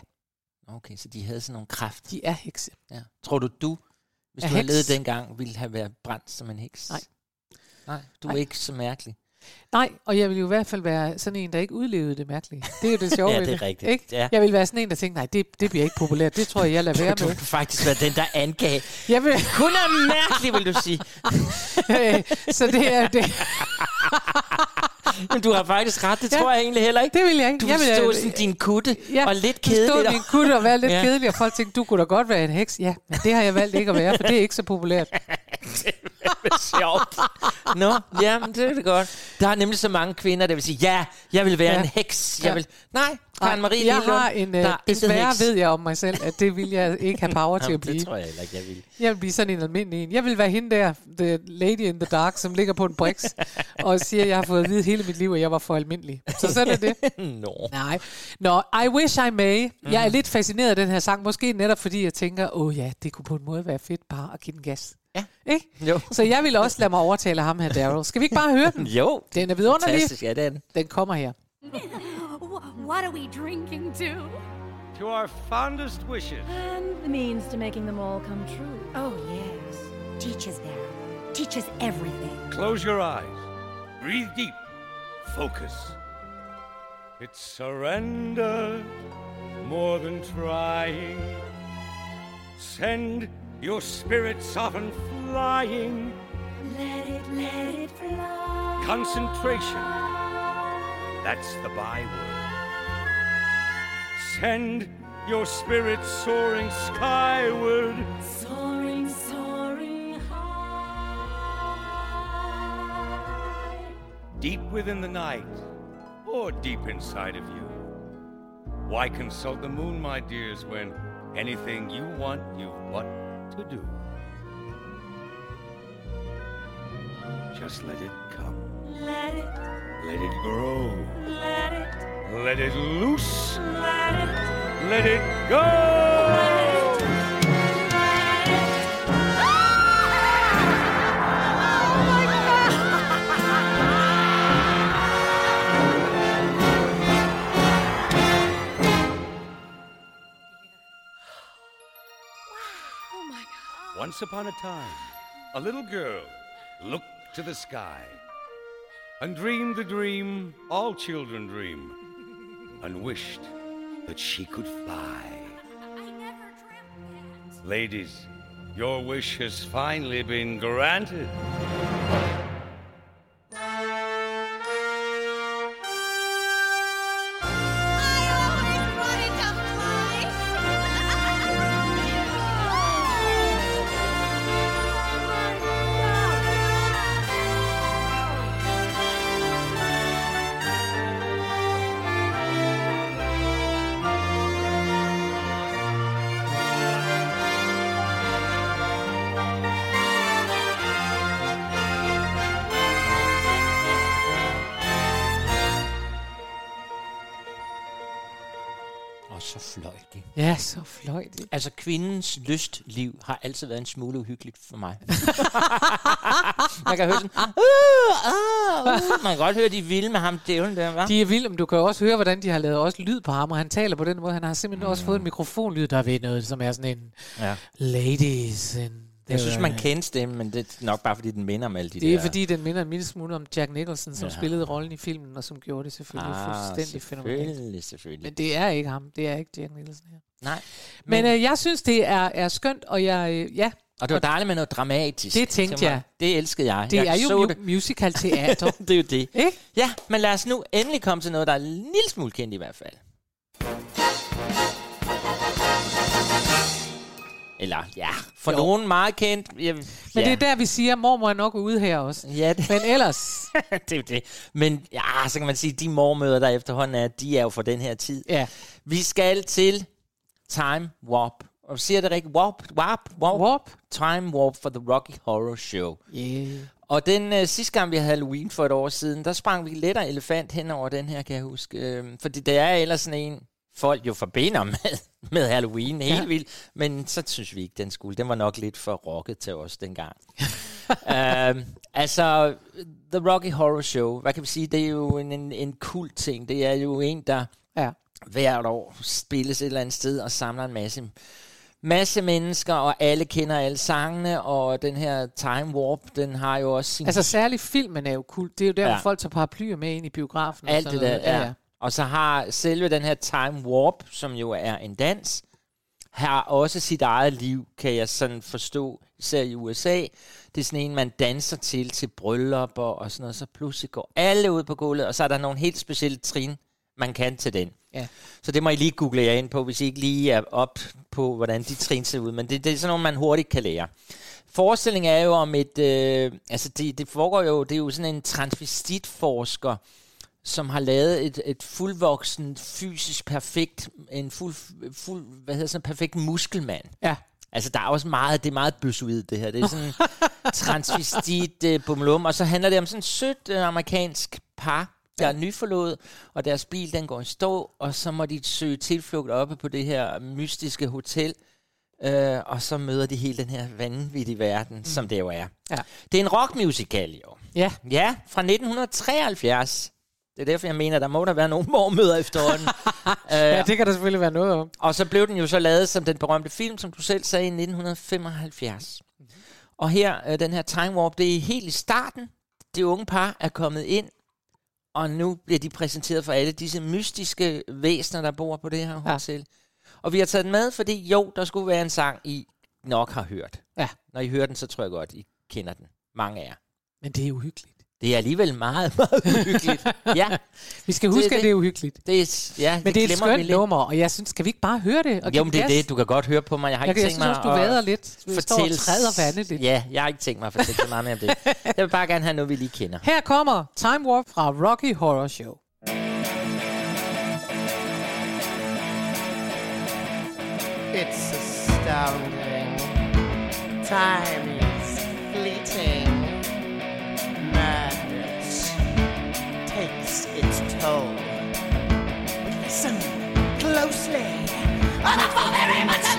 Okay, så de havde sådan nogle kræfter. De er hekse. Ja. Tror du, du, hvis Er du havde heks? levet dengang, ville have været brændt som en heks? Nej. Nej, du Nej. er ikke så mærkelig. Nej, og jeg vil jo i hvert fald være sådan en, der ikke udlevede det mærkelige. Det er jo det sjove Ja, det er rigtigt. Ikke? Ja. Jeg vil være sådan en, der tænker, nej, det, det bliver ikke populært. Det tror jeg, jeg lader være Du med. kan faktisk være den, der angav. Jeg vil, Hun er mærkelig, vil du sige. så det er det. Men du har faktisk ret, det Ja. tror jeg egentlig heller ikke. Det vil jeg ikke. Du jeg vil stå sådan din kutte Ja, og lidt Du stod kedelig. en kutte og være lidt ja. kedelig, og folk tænkte, du kunne da godt være en heks. Ja, men det har jeg valgt ikke at være, for det er ikke så populært. Sjovt. Nå, ja, men det er det godt. Der er nemlig så mange kvinder, der vil sige, ja, jeg vil være Ja. en heks. Jeg Ja. vil... Nej, Karen Marie jeg Lillund, har en, er intet desværre ved jeg om mig selv, at det vil jeg ikke have power til at blive. det tror jeg heller ikke, jeg vil. Jeg vil blive sådan en almindelig en. Jeg vil være hende der, the lady in the dark, som ligger på en brix, og siger, at jeg har fået at vide hele mit liv, at jeg var for almindelig. Så sådan er det. Nå. Nej. Nå, I wish I may. Mhm. Jeg er lidt fascineret af den her sang. Måske netop fordi jeg tænker, åh oh, ja, det kunne på en måde være fedt bare at give den gas. Ja. Ikke? Jo. Så jeg vil også lade mig overtale ham her, Daryl. Skal vi ikke bare høre den? Jo. Den er vidunderlig. Fantastisk, ja, den. Den kommer her. Wh- What are we drinking to? To our fondest wishes. And the means to making them all come true. Oh, yes. Teach us, Daryl. Teach us everything. Close your eyes. Breathe deep. Focus. It's surrender more than trying. Send your spirit often flying. Let it, let it fly. Concentration. That's the byword. Send your spirit soaring skyward. Soaring, soaring high. deep within the night, or deep inside of you. Why consult the moon, my dears, when anything you want, you've but to do? Just let it come, Let it, let it grow, let it, let it loose, let it, let it go. let it. Once upon a time, a little girl looked to the sky and dreamed the dream all children dream and wished that she could fly. Ladies, your wish has finally been granted. Kvindens lystliv har altid været en smule uhyggeligt for mig. man kan høre sådan... Uh, uh, uh. Man kan godt høre, de er vilde med ham dævlen der, hva'? De er vilde, men du kan jo også høre, hvordan de har lavet også lyd på ham, og han taler på den måde. Han har simpelthen også fået en mikrofonlyd, der er ved noget, som er sådan en Ja. ladies and Jeg synes, man kender stemmen, men det er nok bare, fordi den minder om alle de Det er der... fordi, den minder en lille smule om Jack Nicholson, som Ja. spillede rollen i filmen, og som gjorde det selvfølgelig Ah, fuldstændig fænomenalt. selvfølgelig. Men det er ikke ham. Det er ikke Jack Nicholson her. Nej. Men, men øh, jeg synes, det er, er skønt, og jeg... Øh, ja, Og det var dejligt med noget dramatisk. Det tænkte jeg. Det elskede jeg. det jeg er jo mu- musical teater. det er jo det. Ikke? Ja, men lad os nu endelig komme til noget, der er en lille smule kendt i hvert fald. Eller ja, for Jo. nogen meget kendt. Jeg, Men ja. det er der, vi siger, at mormor er nok ude her også. Ja, det, Men ellers... det er det. Men ja, så kan man sige, at de mormøder, der efterhånden er, de er jo for den her tid. Ja. Vi skal til Time Warp. Og siger det rigtigt? Warp? Warp? Warp? Warp. Time Warp for The Rocky Horror Show. Yeah. Og den øh, sidste gang, vi havde Halloween for et år siden, der sprang vi let og elefant hen over den her, kan jeg huske. Øh, fordi det er ellers sådan en, folk jo forbinder med, med Halloween helt Ja. ja. vildt. Men så synes vi ikke, den skulle. Den var nok lidt for rocket til os dengang. øh, altså, The Rocky Horror Show, hvad kan vi sige? Det er jo en, en, en kult ting. Det er jo en, der Ja. hvert år spilles et eller andet sted og samler en masse masse mennesker, og alle kender alle sangene, og den her Time Warp, den har jo også sin... Altså særligt filmen er jo kult. Det er jo der, ja. Ja. hvor folk tager paraplyer med ind i biografen. og alt sådan det der, noget. ja. Og så har selve den her Time Warp, som jo er en dans, har også sit eget liv, kan jeg sådan forstå, især i USA. Det er sådan en, man danser til, til bryllupper og sådan noget, så pludselig går alle ud på gulvet, og så er der nogle helt specielle trin, man kan til den. Ja. Så det må I lige google jer ind på, hvis I ikke lige er op på, hvordan de trin ser ud. Men det, det er sådan noget, man hurtigt kan lære. Forestillingen er jo om et... Øh, altså, det, det foregår jo... Det er jo sådan en transvestitforsker, som har lavet et, et fuldvoksen, fysisk perfekt... En fuld, fuld hvad hedder sådan, perfekt muskelmand. Ja. Altså, der er også meget, det er meget bøssuet, det her. Det er sådan transvestit uh, bumlum, og så handler det om sådan et sødt uh, amerikansk par, der er nyforlovet, og deres bil, den går i stå, og så må de søge tilflugt oppe på det her mystiske hotel, uh, og så møder de hele den her vanvittige verden, mm. som det jo er. Ja. Det er en rockmusical, jo. Ja. Ja, fra 1973. Det er derfor, jeg mener, der må der være nogle mormøder efterhånden. ja, det kan der selvfølgelig være noget om. Og så blev den jo så lavet som den berømte film, som du selv sagde, i 1975. Mhm. Og her, øh, den her Time Warp, det er helt i starten. Det unge par er kommet ind, og nu bliver de præsenteret for alle disse mystiske væsener, der bor på det her Ja. hotel. Og vi har taget den med, fordi jo, der skulle være en sang, I nok har hørt. Ja. Når I hører den, så tror jeg godt, I kender den. Mange af jer. Men det er uhyggeligt. Det er alligevel meget, meget uhyggeligt. ja, Vi skal Det er huske, det. at det er uhyggeligt. det er, ja, Men det er et skønt nummer, og jeg synes, skal vi ikke bare høre det? Og Jo, men det er det. Du kan godt høre på mig. Jeg har Jeg, ikke jeg tænkt synes mig også, du at vader lidt. Vi står og fortælle- træder vandet lidt. Ja, jeg har ikke tænkt mig at fortælle så meget mere om det. Jeg vil bare gerne have noget, vi lige kender. Her kommer Time Warp fra Rocky Horror Show. It's astounding. Time Not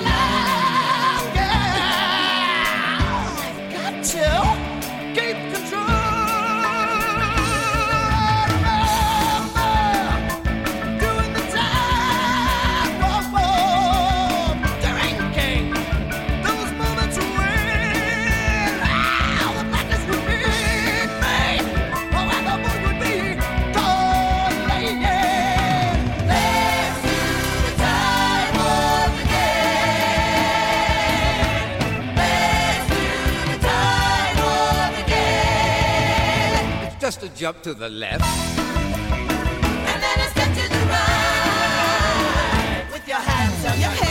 jump to the left. And then a step to the right. With your hands on your hips.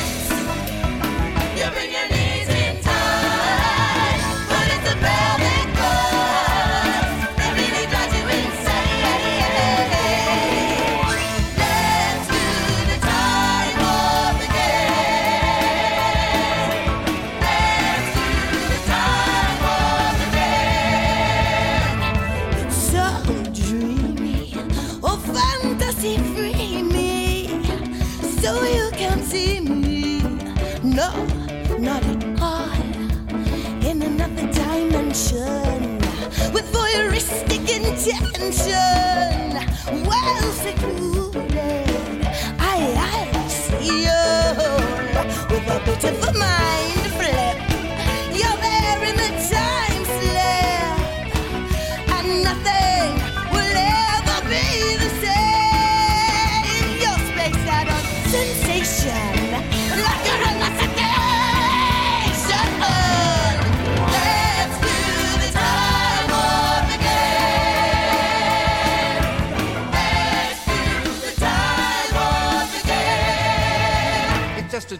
attention.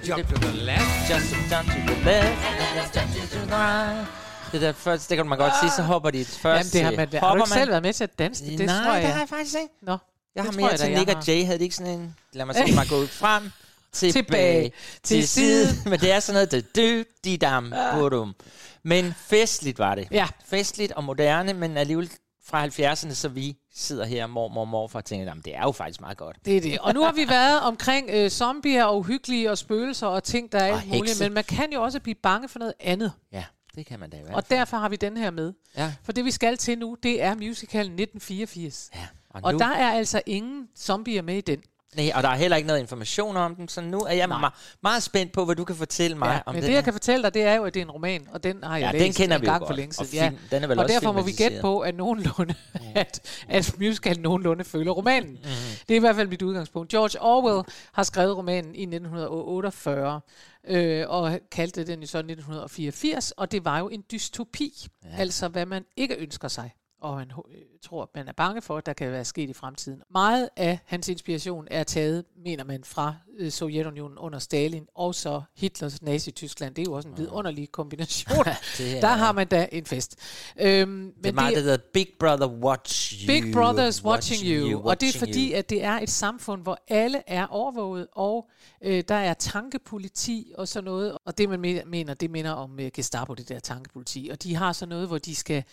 Jump to the left. Just a jump to the left. and a jump to the right. Det der første, det kan man godt sige, så hopper de først. Jamen, det har, man, har du ikke selv været med til at danse det? Det Nej, tror jeg. det har jeg faktisk ikke. Nå, Jeg har mere jeg til Nick og Jay. Havde de ikke sådan en... Lad mig se mig gå frem, tilbage, Tilbage, til til side. side. Men det er sådan noget, det dy, di dam, budum. Men festligt var det. Ja. Festligt og moderne, men alligevel fra 70'erne, så vi sidder her, mormor og morfar, og tænker, jamen, det er jo faktisk meget godt. Det er det. Og nu har vi været omkring øh, zombier og uhyggelige og spøgelser og ting, der er Og alt muligt. Men man kan jo også blive bange for noget andet. Ja, det kan man da hvert Og derfor har vi den her med. Ja. For det vi skal til nu, det er musicalen 1984. Ja, og, Og der er altså ingen zombier med i den. Nej, og der er heller ikke noget information om den, så nu er jeg ma- meget spændt på, hvad du kan fortælle mig Ja, om men den det, jeg her. kan fortælle dig, det er jo, at det er en roman, og den har jeg Ja, den læst kender en vi gang for godt. længe Og siden. film- den er vel og også derfor må vi gætte på, at nogenlunde, at, at musicalen nogenlunde følger romanen. Mhm. Det er i hvert fald mit udgangspunkt. George Orwell har skrevet romanen i 1948, øh, og kaldte den jo så 1984, og det var jo en dystopi. Ja. Altså, hvad man ikke ønsker sig og man øh, tror, man er bange for, at der kan være sket i fremtiden. Meget af hans inspiration er taget, mener man, fra øh, Sovjetunionen under Stalin, og så Hitlers Nazi-Tyskland. Det er jo også en vidunderlig kombination. Er- Der har man da en fest. Øhm, men Det er meget, det hedder Big Brother Watch You. Big Brother's Watching You, you og det er watching fordi, you. at det er et samfund, hvor alle er overvåget, og øh, der er tankepoliti og sådan noget, og det man me- mener, det minder om øh, Gestapo, det der tankepoliti, og de har sådan noget, hvor de skal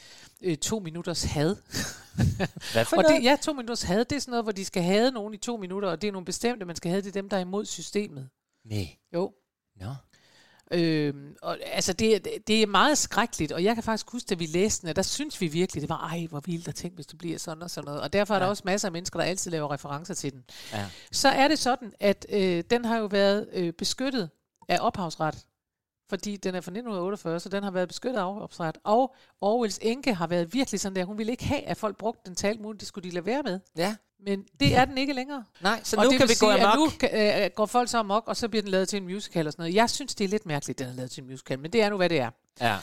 øh, to minutters had. Hvad for og noget? det, ja, to minutters had, det er sådan noget, hvor de skal have nogen i to minutter, og det er nogle bestemte, man skal have, det er dem, der er imod systemet. Nej. Jo. Nå. Øhm, og, altså det, er- det er meget skrækkeligt, og jeg kan faktisk huske, da vi læste den, at der synes vi virkelig, det var, ej, hvor vildt at tænke, hvis det bliver sådan og sådan noget. Og derfor er der Ja. også masser af mennesker, der altid laver referencer til den. Ja. Så er det sådan, at øh, den har jo været øh, beskyttet af ophavsret, fordi den er fra 1948, så den har været beskyttet af ophavsret. Og Orwells enke har været virkelig sådan der, hun ville ikke have, at folk brugte den til alt muligt, det skulle de lade være med. Ja. Men det er den ikke længere. Nej, så og nu kan vi gå sige, at amok. nu kan, øh, går folk så amok, og så bliver den lavet til en musical og sådan noget. Jeg synes, det er lidt mærkeligt, den er lavet til en musical, men det er nu, hvad det er. Ja.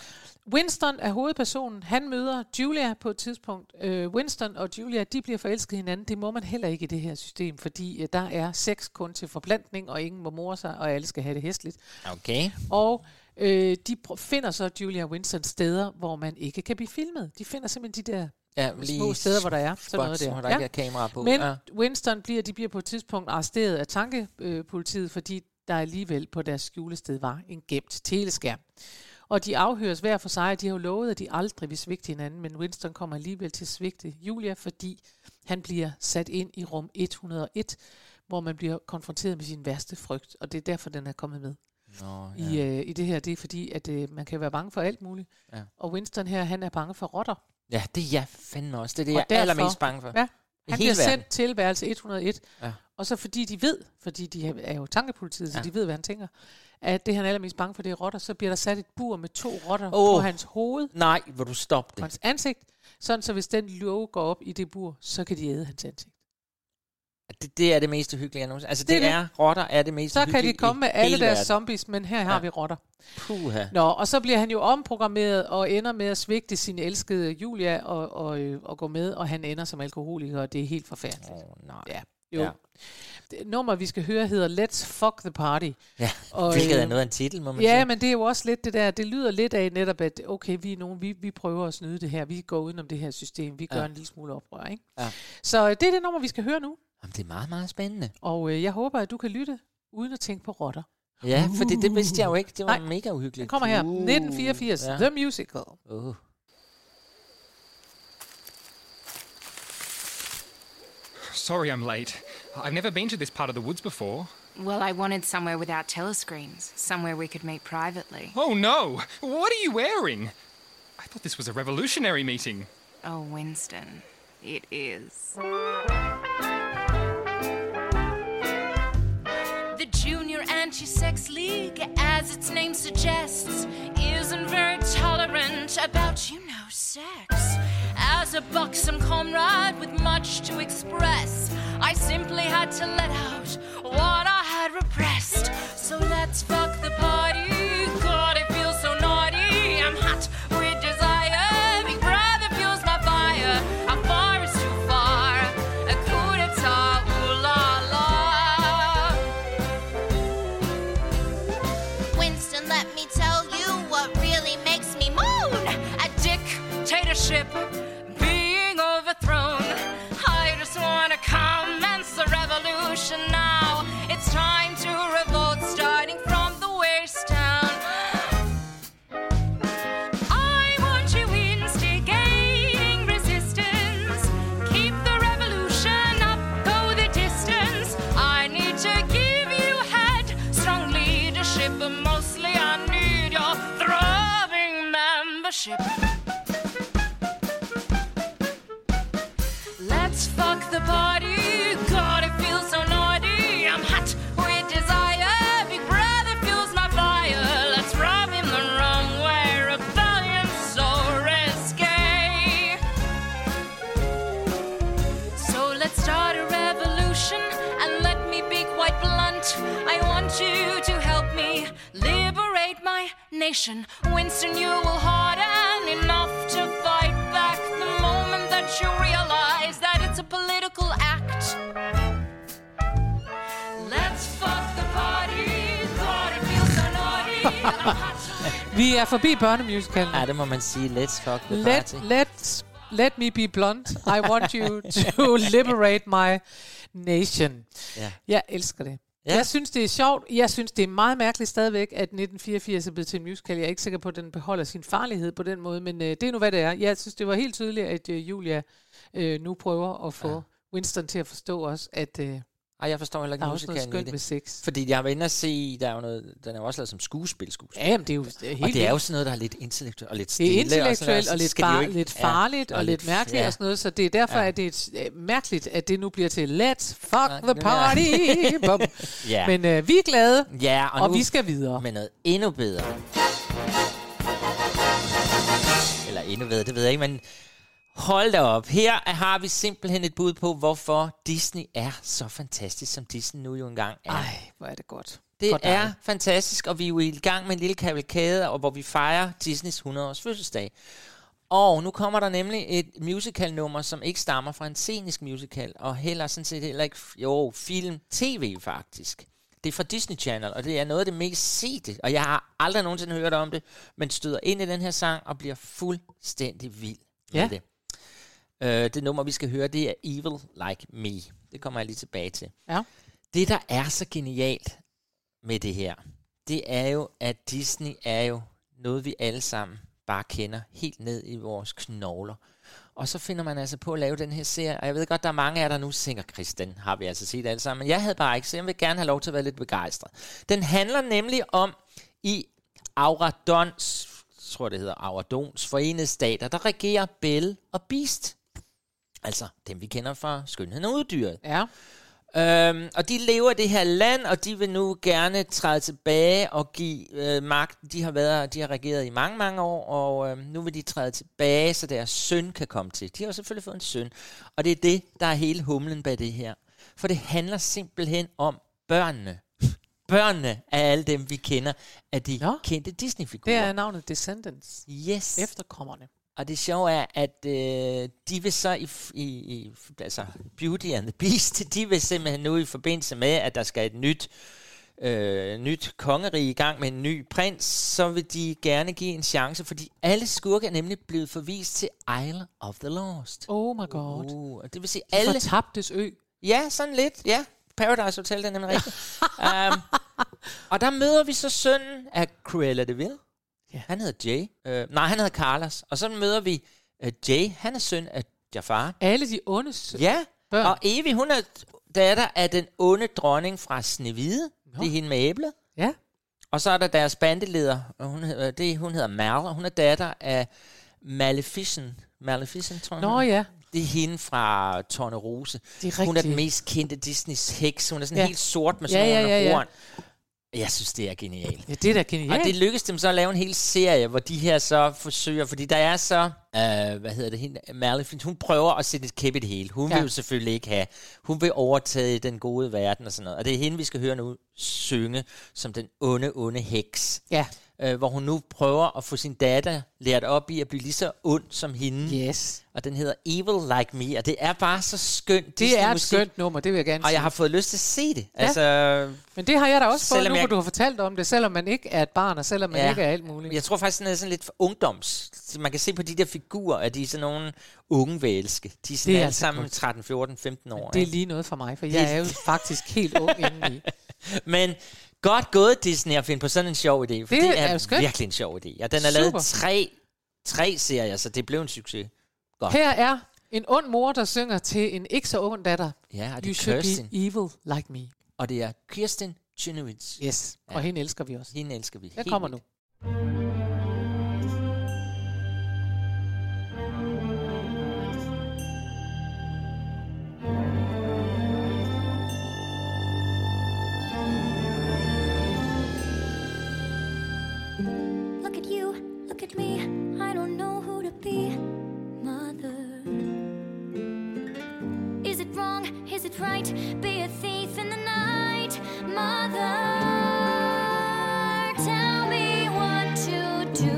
Winston er hovedpersonen. Han møder Julia på et tidspunkt. Øh, Winston og Julia, de bliver forelsket hinanden. Det må man heller ikke i det her system, fordi øh, der er sex kun til forplantning, og ingen må more sig, og alle skal have det hæsligt. Okay. Og øh, de finder så Julia og Winston steder, hvor man ikke kan blive filmet. De finder simpelthen de der Ja, små lige steder, hvor der er sådan noget der. hvor der ikke er kamera på. Men Ja. Winston bliver, de bliver på et tidspunkt arresteret af tankepolitiet, fordi der alligevel på deres skjulested var en gemt teleskærm. Og de afhøres hver for sig, og de har jo lovet, at de aldrig vil svigte hinanden, men Winston kommer alligevel til at svigte Julia, fordi han bliver sat ind i rum 101, hvor man bliver konfronteret med sin værste frygt, og det er derfor, den er kommet med Nå, i, øh, i det her. Det er fordi, at øh, man kan være bange for alt muligt. Ja. Og Winston her, han er bange for rotter. Ja, det er jeg fandme også. Det er det, Og jeg er derfor- allermest bange for. Ja, han bliver verden. sendt til værelse 101, Ja. og så fordi de ved, fordi de er jo tankepolitiet, så Ja. de ved, hvad han tænker, at det han er allermest bange for, det er rotter, så bliver der sat et bur med to rotter Åh. på hans hoved, Nej, hvor du stoppe på det. hans ansigt, sådan så hvis den låge går op i det bur, så kan de æde hans ansigt. Det, det er det mest hyggelige, jeg nogensinde. Altså, Det det, er det er, rotter er det mest Så kan de komme med alle deres verden. zombies, men her har Ja. vi rotter. Puha. Nå, og så bliver han jo omprogrammeret og ender med at svigte sin elskede Julia og, og, øh, og gå med, og han ender som alkoholiker, og det er helt forfærdeligt. Oh, nej. Ja, jo. Ja. Ja. Det nummer, vi skal høre, hedder Let's Fuck the Party. Ja, Og, hvilket er øh, noget af en titel, må man Ja, sige. men det er jo også lidt det der, det lyder lidt af netop, at okay, vi er nogen, vi, vi prøver at snyde det her, vi går udenom det her system, vi gør Ja. en lille smule oprør, ikke? Ja. Så øh, det er det nummer, vi skal høre nu, Jamen, det er meget, meget spændende. og øh, jeg håber, at du kan lytte, uden at tænke på rotter. Ja, for det, det vidste jeg jo ikke. Det var Nej. mega uhyggeligt. Den kommer her, 1984, ja. The Musical. Uh. Sorry I'm late. I've never been to this part of the woods before. Well, I wanted somewhere without telescreens, somewhere we could meet privately. Oh no! What are you wearing? I thought this was a revolutionary meeting. Oh, Winston, it is. Anti Sex League, as its name suggests, isn't very tolerant about, you know, sex. As a buxom comrade with much to express, I simply had to let out what I had repressed. So let's fuck the party. ship. Nation. Winston, you will harden enough to fight back the moment that you realize that it's a political act. Let's fuck the party. God, it feels so naughty. I'm hot. Vi er forbi børnemusicalen. Ja, det må man sige. Let's fuck the Let, party. let, let me be blunt. I want you to liberate my nation. Ja. Jeg elsker det. Ja. Jeg synes, det er sjovt. Jeg synes, det er meget mærkeligt stadigvæk, at 1984 er blevet til en musical. Jeg er ikke sikker på, at den beholder sin farlighed på den måde, men øh, det er nu, hvad det er. Jeg synes, det var helt tydeligt, at øh, Julia øh, nu prøver at få ja. Winston til at forstå os, at øh, Ej, jeg forstår heller ikke der er også noget musikalen i det. ved sex. Fordi jeg var inde og se, der er jo noget, den er jo også lavet som skuespil, skuespil. Ja, jamen, det er jo det er helt og det er jo sådan noget, der er lidt intellektuelt og lidt Det stille. er intellektuelt og, der, lidt, bar, ikke- lidt ja, farligt og, lidt mærkeligt ja. og sådan noget, så det er derfor, Ja. ja. at det er øh, mærkeligt, at det nu bliver til Let's fuck the party. Bum. Ja. Men øh, vi er glade, Ja, og, og nu vi skal videre. med noget endnu bedre. Eller endnu bedre, det ved jeg ikke, men hold da op. Her har vi simpelthen et bud på, hvorfor Disney er så fantastisk, som Disney nu jo engang er. Ej, hvor er det godt. Det For dig. er fantastisk, og vi er jo i gang med en lille kavalkade, og hvor vi fejrer Disneys 100-års fødselsdag. Og nu kommer der nemlig et musical-nummer, som ikke stammer fra en scenisk musical, og heller sådan set heller ikke, jo, film, tv faktisk. Det er fra Disney Channel, og det er noget af det mest sete, og jeg har aldrig nogensinde hørt om det, men støder ind i den her sang og bliver fuldstændig vild med Ja. det. Øh, det nummer, vi skal høre, det er Evil Like Me. Det kommer jeg lige tilbage til. Ja. Det, der er så genialt med det her, det er jo, at Disney er jo noget, vi alle sammen bare kender helt ned i vores knogler. Og så finder man altså på at lave den her serie, og jeg ved godt, der er mange af jer, der nu tænker, Chris, den har vi altså set alle sammen, men jeg havde bare ikke, så jeg vil gerne have lov til at være lidt begejstret. Den handler nemlig om i Auradons, tror det hedder Auradons forenede stater, der regerer Belle og Beast. Altså dem, vi kender fra Skønheden og Uddyret. Ja. Øhm, og de lever i det her land, og de vil nu gerne træde tilbage og give øh, magt. De har været, de har regeret i mange, mange år, og øh, nu vil de træde tilbage, så deres søn kan komme til. De har selvfølgelig fået en søn, og det er det, der er hele humlen bag det her. For det handler simpelthen om børnene. Børnene af alle dem, vi kender, af de Nå. kendte Disney-figurer. Det er navnet Descendants. Yes. Efterkommerne. Og det sjove er, at øh, de vil så i, i, i altså Beauty and the Beast, de vil simpelthen nu i forbindelse med, at der skal et nyt øh, nyt kongerige i gang med en ny prins, så vil de gerne give en chance, fordi alle skurke er nemlig blevet forvist til Isle of the Lost. Oh my god. Uh, det vil sige De alle... fortabtes ø. Ja, sådan lidt. Ja, Paradise Hotel, det er nemlig rigtigt. um, og der møder vi så sønnen af Cruella de Vil. Ja. Han hedder Jay. Uh, nej, han hedder Carlos. Og så møder vi uh, Jay. Han er søn af Jafar. Alle de onde s- Ja, børn. og Evie, hun er datter af den onde dronning fra Snevide. Det er hende med æblet. Ja. Og så er der deres bandeleder, og hun hedder, det, hun hedder Mal, og hun er datter af Maleficent. Maleficent, tror jeg. Nå ja. Det er hende fra Tornerose. Det er Hun er rigtigt. den mest kendte Disneys heks. Hun er sådan Ja. helt sort med Ja, sådan ja, nogle ja, ja. horn. Jeg synes, det er genialt. Ja, det er da genialt. Og det lykkedes dem så at lave en hel serie, hvor de her så forsøger, fordi der er så, øh, hvad hedder det, hende, Maleficent, hun prøver at sætte et kæp i det hele. Hun ja. Vil jo selvfølgelig ikke have, hun vil overtage den gode verden og sådan noget. Og det er hende, vi skal høre nu synge som den onde, onde heks. Ja. Øh, hvor hun nu prøver at få sin datter lært op i at blive lige så ond som hende. Yes. Og den hedder Evil Like Me, og det er bare så skønt Det er et Disney-musik. skønt nummer, det vil jeg gerne Og sige. jeg har fået lyst til at se det. Ja. Altså, Men det har jeg da også fået nu, jeg- hvor du har fortalt om det, selvom man ikke er et barn, og selvom man Ja. ikke er alt muligt. Jeg tror faktisk, den er sådan lidt for ungdoms. Man kan se på de der figurer, at de er sådan nogle unge vælske. De er sådan Det er alle altså sammen godt. 13, 14, 15 år. Det er ikke? lige noget for mig, for Det- jeg er jo faktisk helt ung indeni. Men godt gået Disney at finde på sådan en sjov idé. For det, Det er er, skønt. virkelig en sjov idé. Og den er Super. lavet tre, tre serier, så det blev en succes. Godt. Her er en ond mor, der synger til en ikke så ung datter. Ja, og det You er Kirsten. be evil like me. Og det er Kirsten Chenowitz. Yes, og Ja. hende elsker vi også. Hende elsker vi. Den kommer nu. vildt. At me. I don't know who to be. Mother. Is it wrong? Is it right? Be a thief in the night. Mother. Tell me what to do.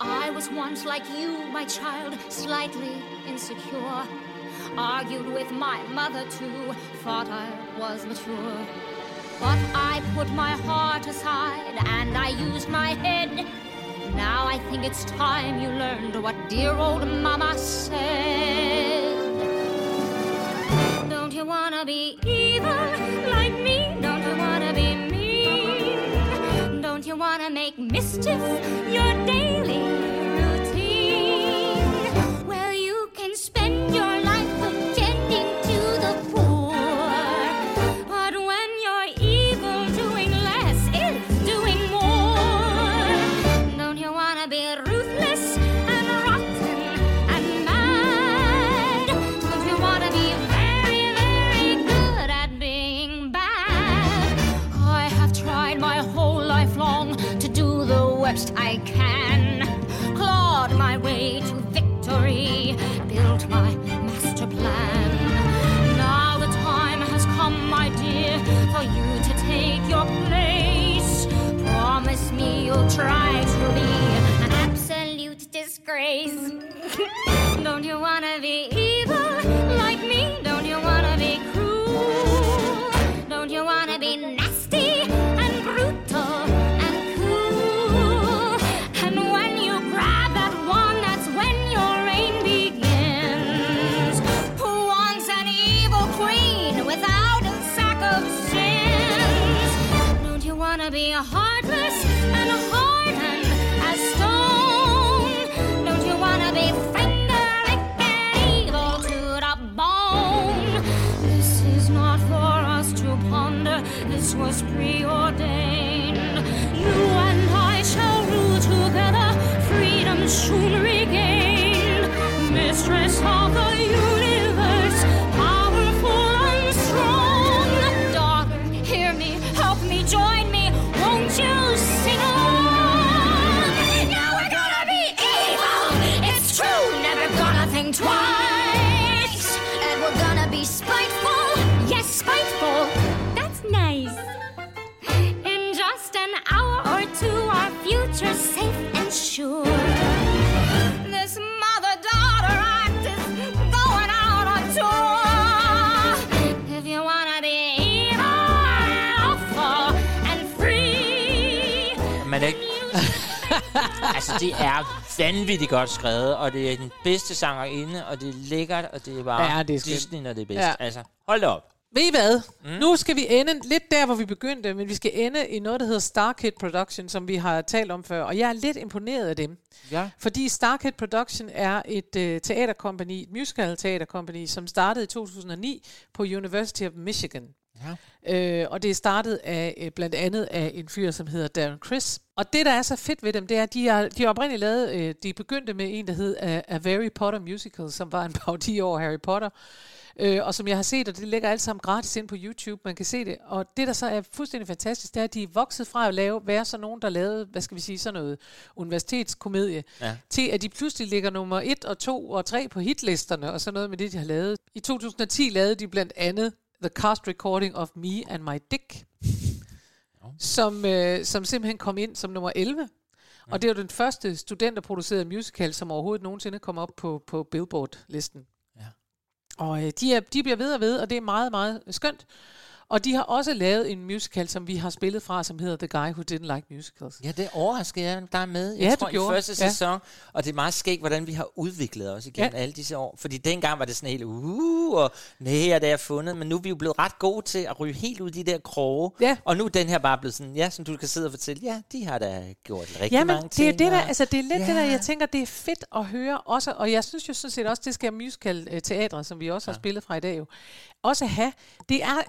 I was once like you, my child, slightly insecure. Argued with my mother too, thought I was mature. But I put my heart aside and I used my head. Now I think it's time you learned what dear old mama said. Don't you wanna be evil like me? Don't you wanna be mean? Don't you wanna make mischief your altså, det er vanvittigt godt skrevet, og det er den bedste sangerinde, og det er lækkert, og det er bare Ja, det er skønt. Disney, når det er bedst. Ja. Altså, hold da op. Ved I hvad? Mm. Nu skal vi ende lidt der, hvor vi begyndte, men vi skal ende i noget, der hedder Starkid Production, som vi har talt om før. Og jeg er lidt imponeret af dem. Ja. Fordi Starkid Production er et øh, teaterkompani, et musical teaterkompani, som startede i 2009 på University of Michigan. Ja. Øh, og det er startet af øh, blandt andet af en fyr, som hedder Darren Criss. Og det, der er så fedt ved dem, det er, at de har, de har oprindeligt lavet, øh, de begyndte med en, der hed A, A Harry Potter Musical, som var en parodi over Harry Potter. Øh, og som jeg har set, og det ligger alt sammen gratis ind på YouTube, man kan se det. Og det, der så er fuldstændig fantastisk, det er, at de er vokset fra at lave, være sådan nogen, der lavede, hvad skal vi sige, sådan noget universitetskomedie, Ja. til at de pludselig ligger nummer 1 og 2 og 3 på hitlisterne, og sådan noget med det, de har lavet. I 2010 lavede de blandt andet The Cast Recording of Me and My Dick, som, øh, som simpelthen kom ind som nummer 11. Og det er jo den første studenterproducerede musical, som overhovedet nogensinde kom op på, på Billboard-listen. Ja. Og øh, de, er, de bliver ved og ved, og det er meget, meget skønt. Og de har også lavet en musical, som vi har spillet fra, som hedder The Guy Who Didn't Like Musicals. Ja, det overrasker jeg dig med. Jeg Ja, tror, i første Ja. sæson, og det er meget skægt, hvordan vi har udviklet os igennem Ja. ja. alle disse år. Fordi dengang var det sådan helt, uh, og nej, og det er fundet, men nu er vi jo blevet ret gode til at ryge helt ud i de der kroge. Ja. Og nu er den her bare blevet sådan, ja, som du kan sidde og fortælle, ja, de har da gjort rigtig Ja, men mange det ting. er, det, der, altså, det er lidt ja. det der, Ja. jeg tænker, det er fedt at høre også, og jeg synes jo sådan set også, det skal musical-teatre, som vi også har spillet fra i dag jo, også have. Det er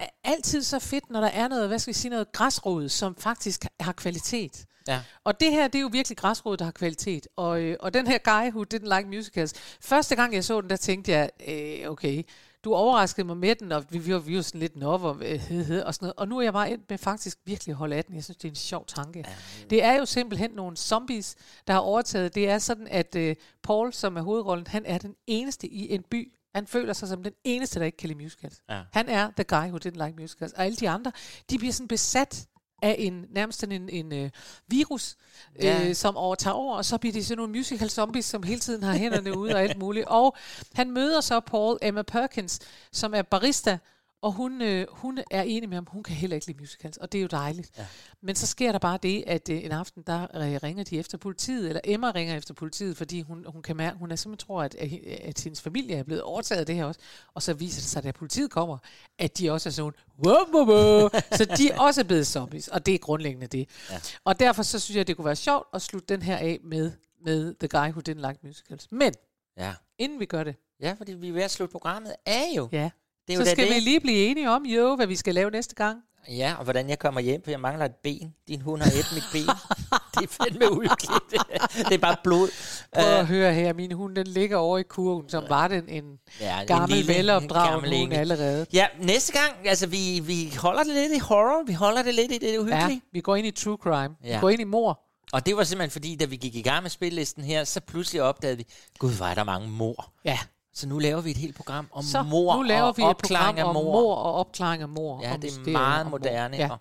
altid så fedt, når der er noget, hvad skal vi sige, noget græsrod, som faktisk har kvalitet. Ja. Og det her, det er jo virkelig græsrod, der har kvalitet. Og, øh, og den her guy, who didn't like musicals, første gang jeg så den, der tænkte jeg, øh, okay, du overraskede mig med den, og vi, vi, var, vi var sådan lidt nop og, øh, hed, og sådan noget. Og nu er jeg bare endt med faktisk virkelig at holde af den. Jeg synes, det er en sjov tanke. Det er jo simpelthen nogle zombies, der har overtaget. Det er sådan, at øh, Paul, som er hovedrollen, han er den eneste i en by. Han føler sig som den eneste, der ikke kan lide musicals. Ja. Han er the guy who didn't like musicals. Og alle de andre, de bliver sådan besat af en nærmest sådan en, en øh, virus, Ja. øh, som overtager over, og så bliver de sådan nogle musical zombies, som hele tiden har hænderne ude og alt muligt. Og han møder så Paul Emma Perkins, som er barista, og hun, øh, hun er enig med ham, hun kan heller ikke lide musicals, og det er jo dejligt. Ja. Men så sker der bare det, at øh, en aften, der øh, ringer de efter politiet, eller Emma ringer efter politiet, fordi hun, hun kan mærke, hun er simpelthen tror, at, at, at hendes familie er blevet overtaget af det her også. Og så viser det sig, da politiet kommer, at de også er sådan, wow, wow, wow. så de er også blevet zombies, og det er grundlæggende det. Ja. Og derfor så synes jeg, det kunne være sjovt at slutte den her af med, med The Guy Who Didn't Like Musicals. Men, Ja. inden vi gør det, ja, fordi vi er ved at slutte programmet af jo. ja, Det er jo så skal det. vi lige blive enige om, jo, hvad vi skal lave næste gang. Ja, og hvordan jeg kommer hjem, for jeg mangler et ben. Din hund har et mit ben. det er fandme uhyggeligt. det er bare blod. Prøv at Øh, høre her, min hund den ligger over i kurven, som var den en Ja, en gammel, lille- velopdraget gammel hund allerede. Ja, næste gang, altså vi, vi holder det lidt i horror, vi holder det lidt i det Ja, uhyggelige. vi går ind i true crime. Ja. Ja. Vi går ind i mor. Og det var simpelthen fordi, da vi gik i gang med spillisten her, så pludselig opdagede vi, gud, hvor er der mange mor. Ja. Så nu laver vi et helt program om Så mor nu laver og vi et program opklaring af om mor. mor og opklaring af mor. Ja, og det er meget mor. moderne, Ja. og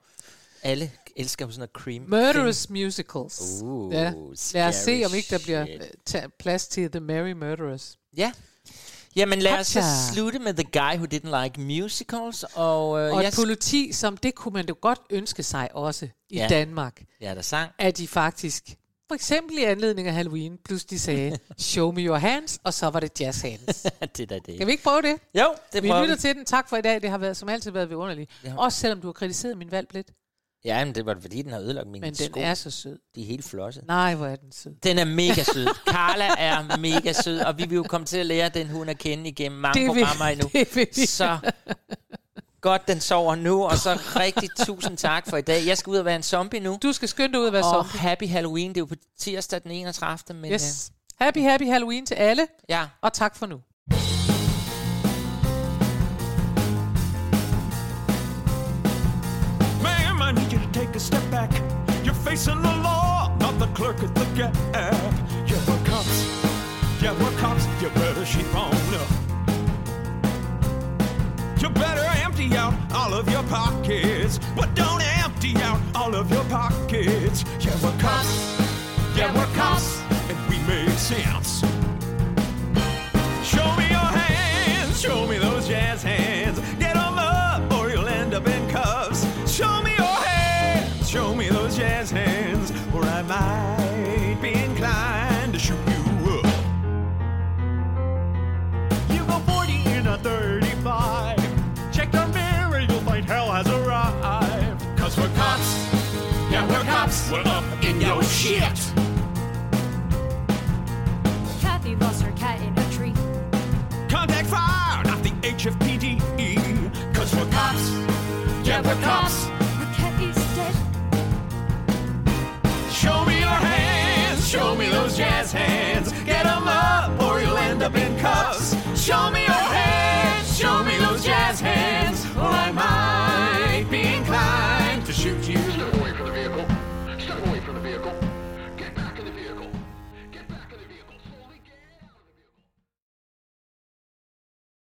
alle elsker sådan noget cream. Murderous musicals. Uh, ja. Lad os se, om ikke der bliver shit. øh, plads til The Merry Murderers. Ja. Jamen lad os så slutte med The Guy Who Didn't Like Musicals. Og, øh, Og jeg et politi, som det kunne man jo godt ønske sig også i Ja. Danmark, Ja, der sang. at de faktisk, for eksempel i anledning af Halloween, pludselig sagde, show me your hands, og så var det jazz hands. det er da det. Kan vi ikke prøve det? Jo, det vi prøver lytter vi. til den. Tak for i dag. Det har været, som altid været vidunderligt. Ja. Også selvom du har kritiseret min valg lidt. Ja, men det var fordi, den har ødelagt mine Men den sko. er så sød. De er helt flossede. Nej, hvor er den sød. Den er mega sød. Carla er mega sød, og vi vil jo komme til at lære den hund at kende igennem mange Det programmer endnu. det vil vi. Så godt, den sover nu, og så rigtig tusind tak for i dag. Jeg skal ud og være en zombie nu. Du skal skynde dig ud og være og zombie. happy Halloween. Det er jo på tirsdag den 31. Men, Yes. Happy, happy Halloween til alle. Ja. Og tak for nu. Ma'am, I need you to take a step back. You're facing the law, not the clerk at the gap. Yeah, we're cops. Yeah, we're cops, were up in your shit. Kathy lost her cat in a tree. Contact fire, not the HFPDE. Cause we're cops. Yeah, we're cops. Her cat is dead. Show me your hands. Show me those jazz hands. Get them up or you'll end up in cuffs. Show me your hands. Show me those jazz hands.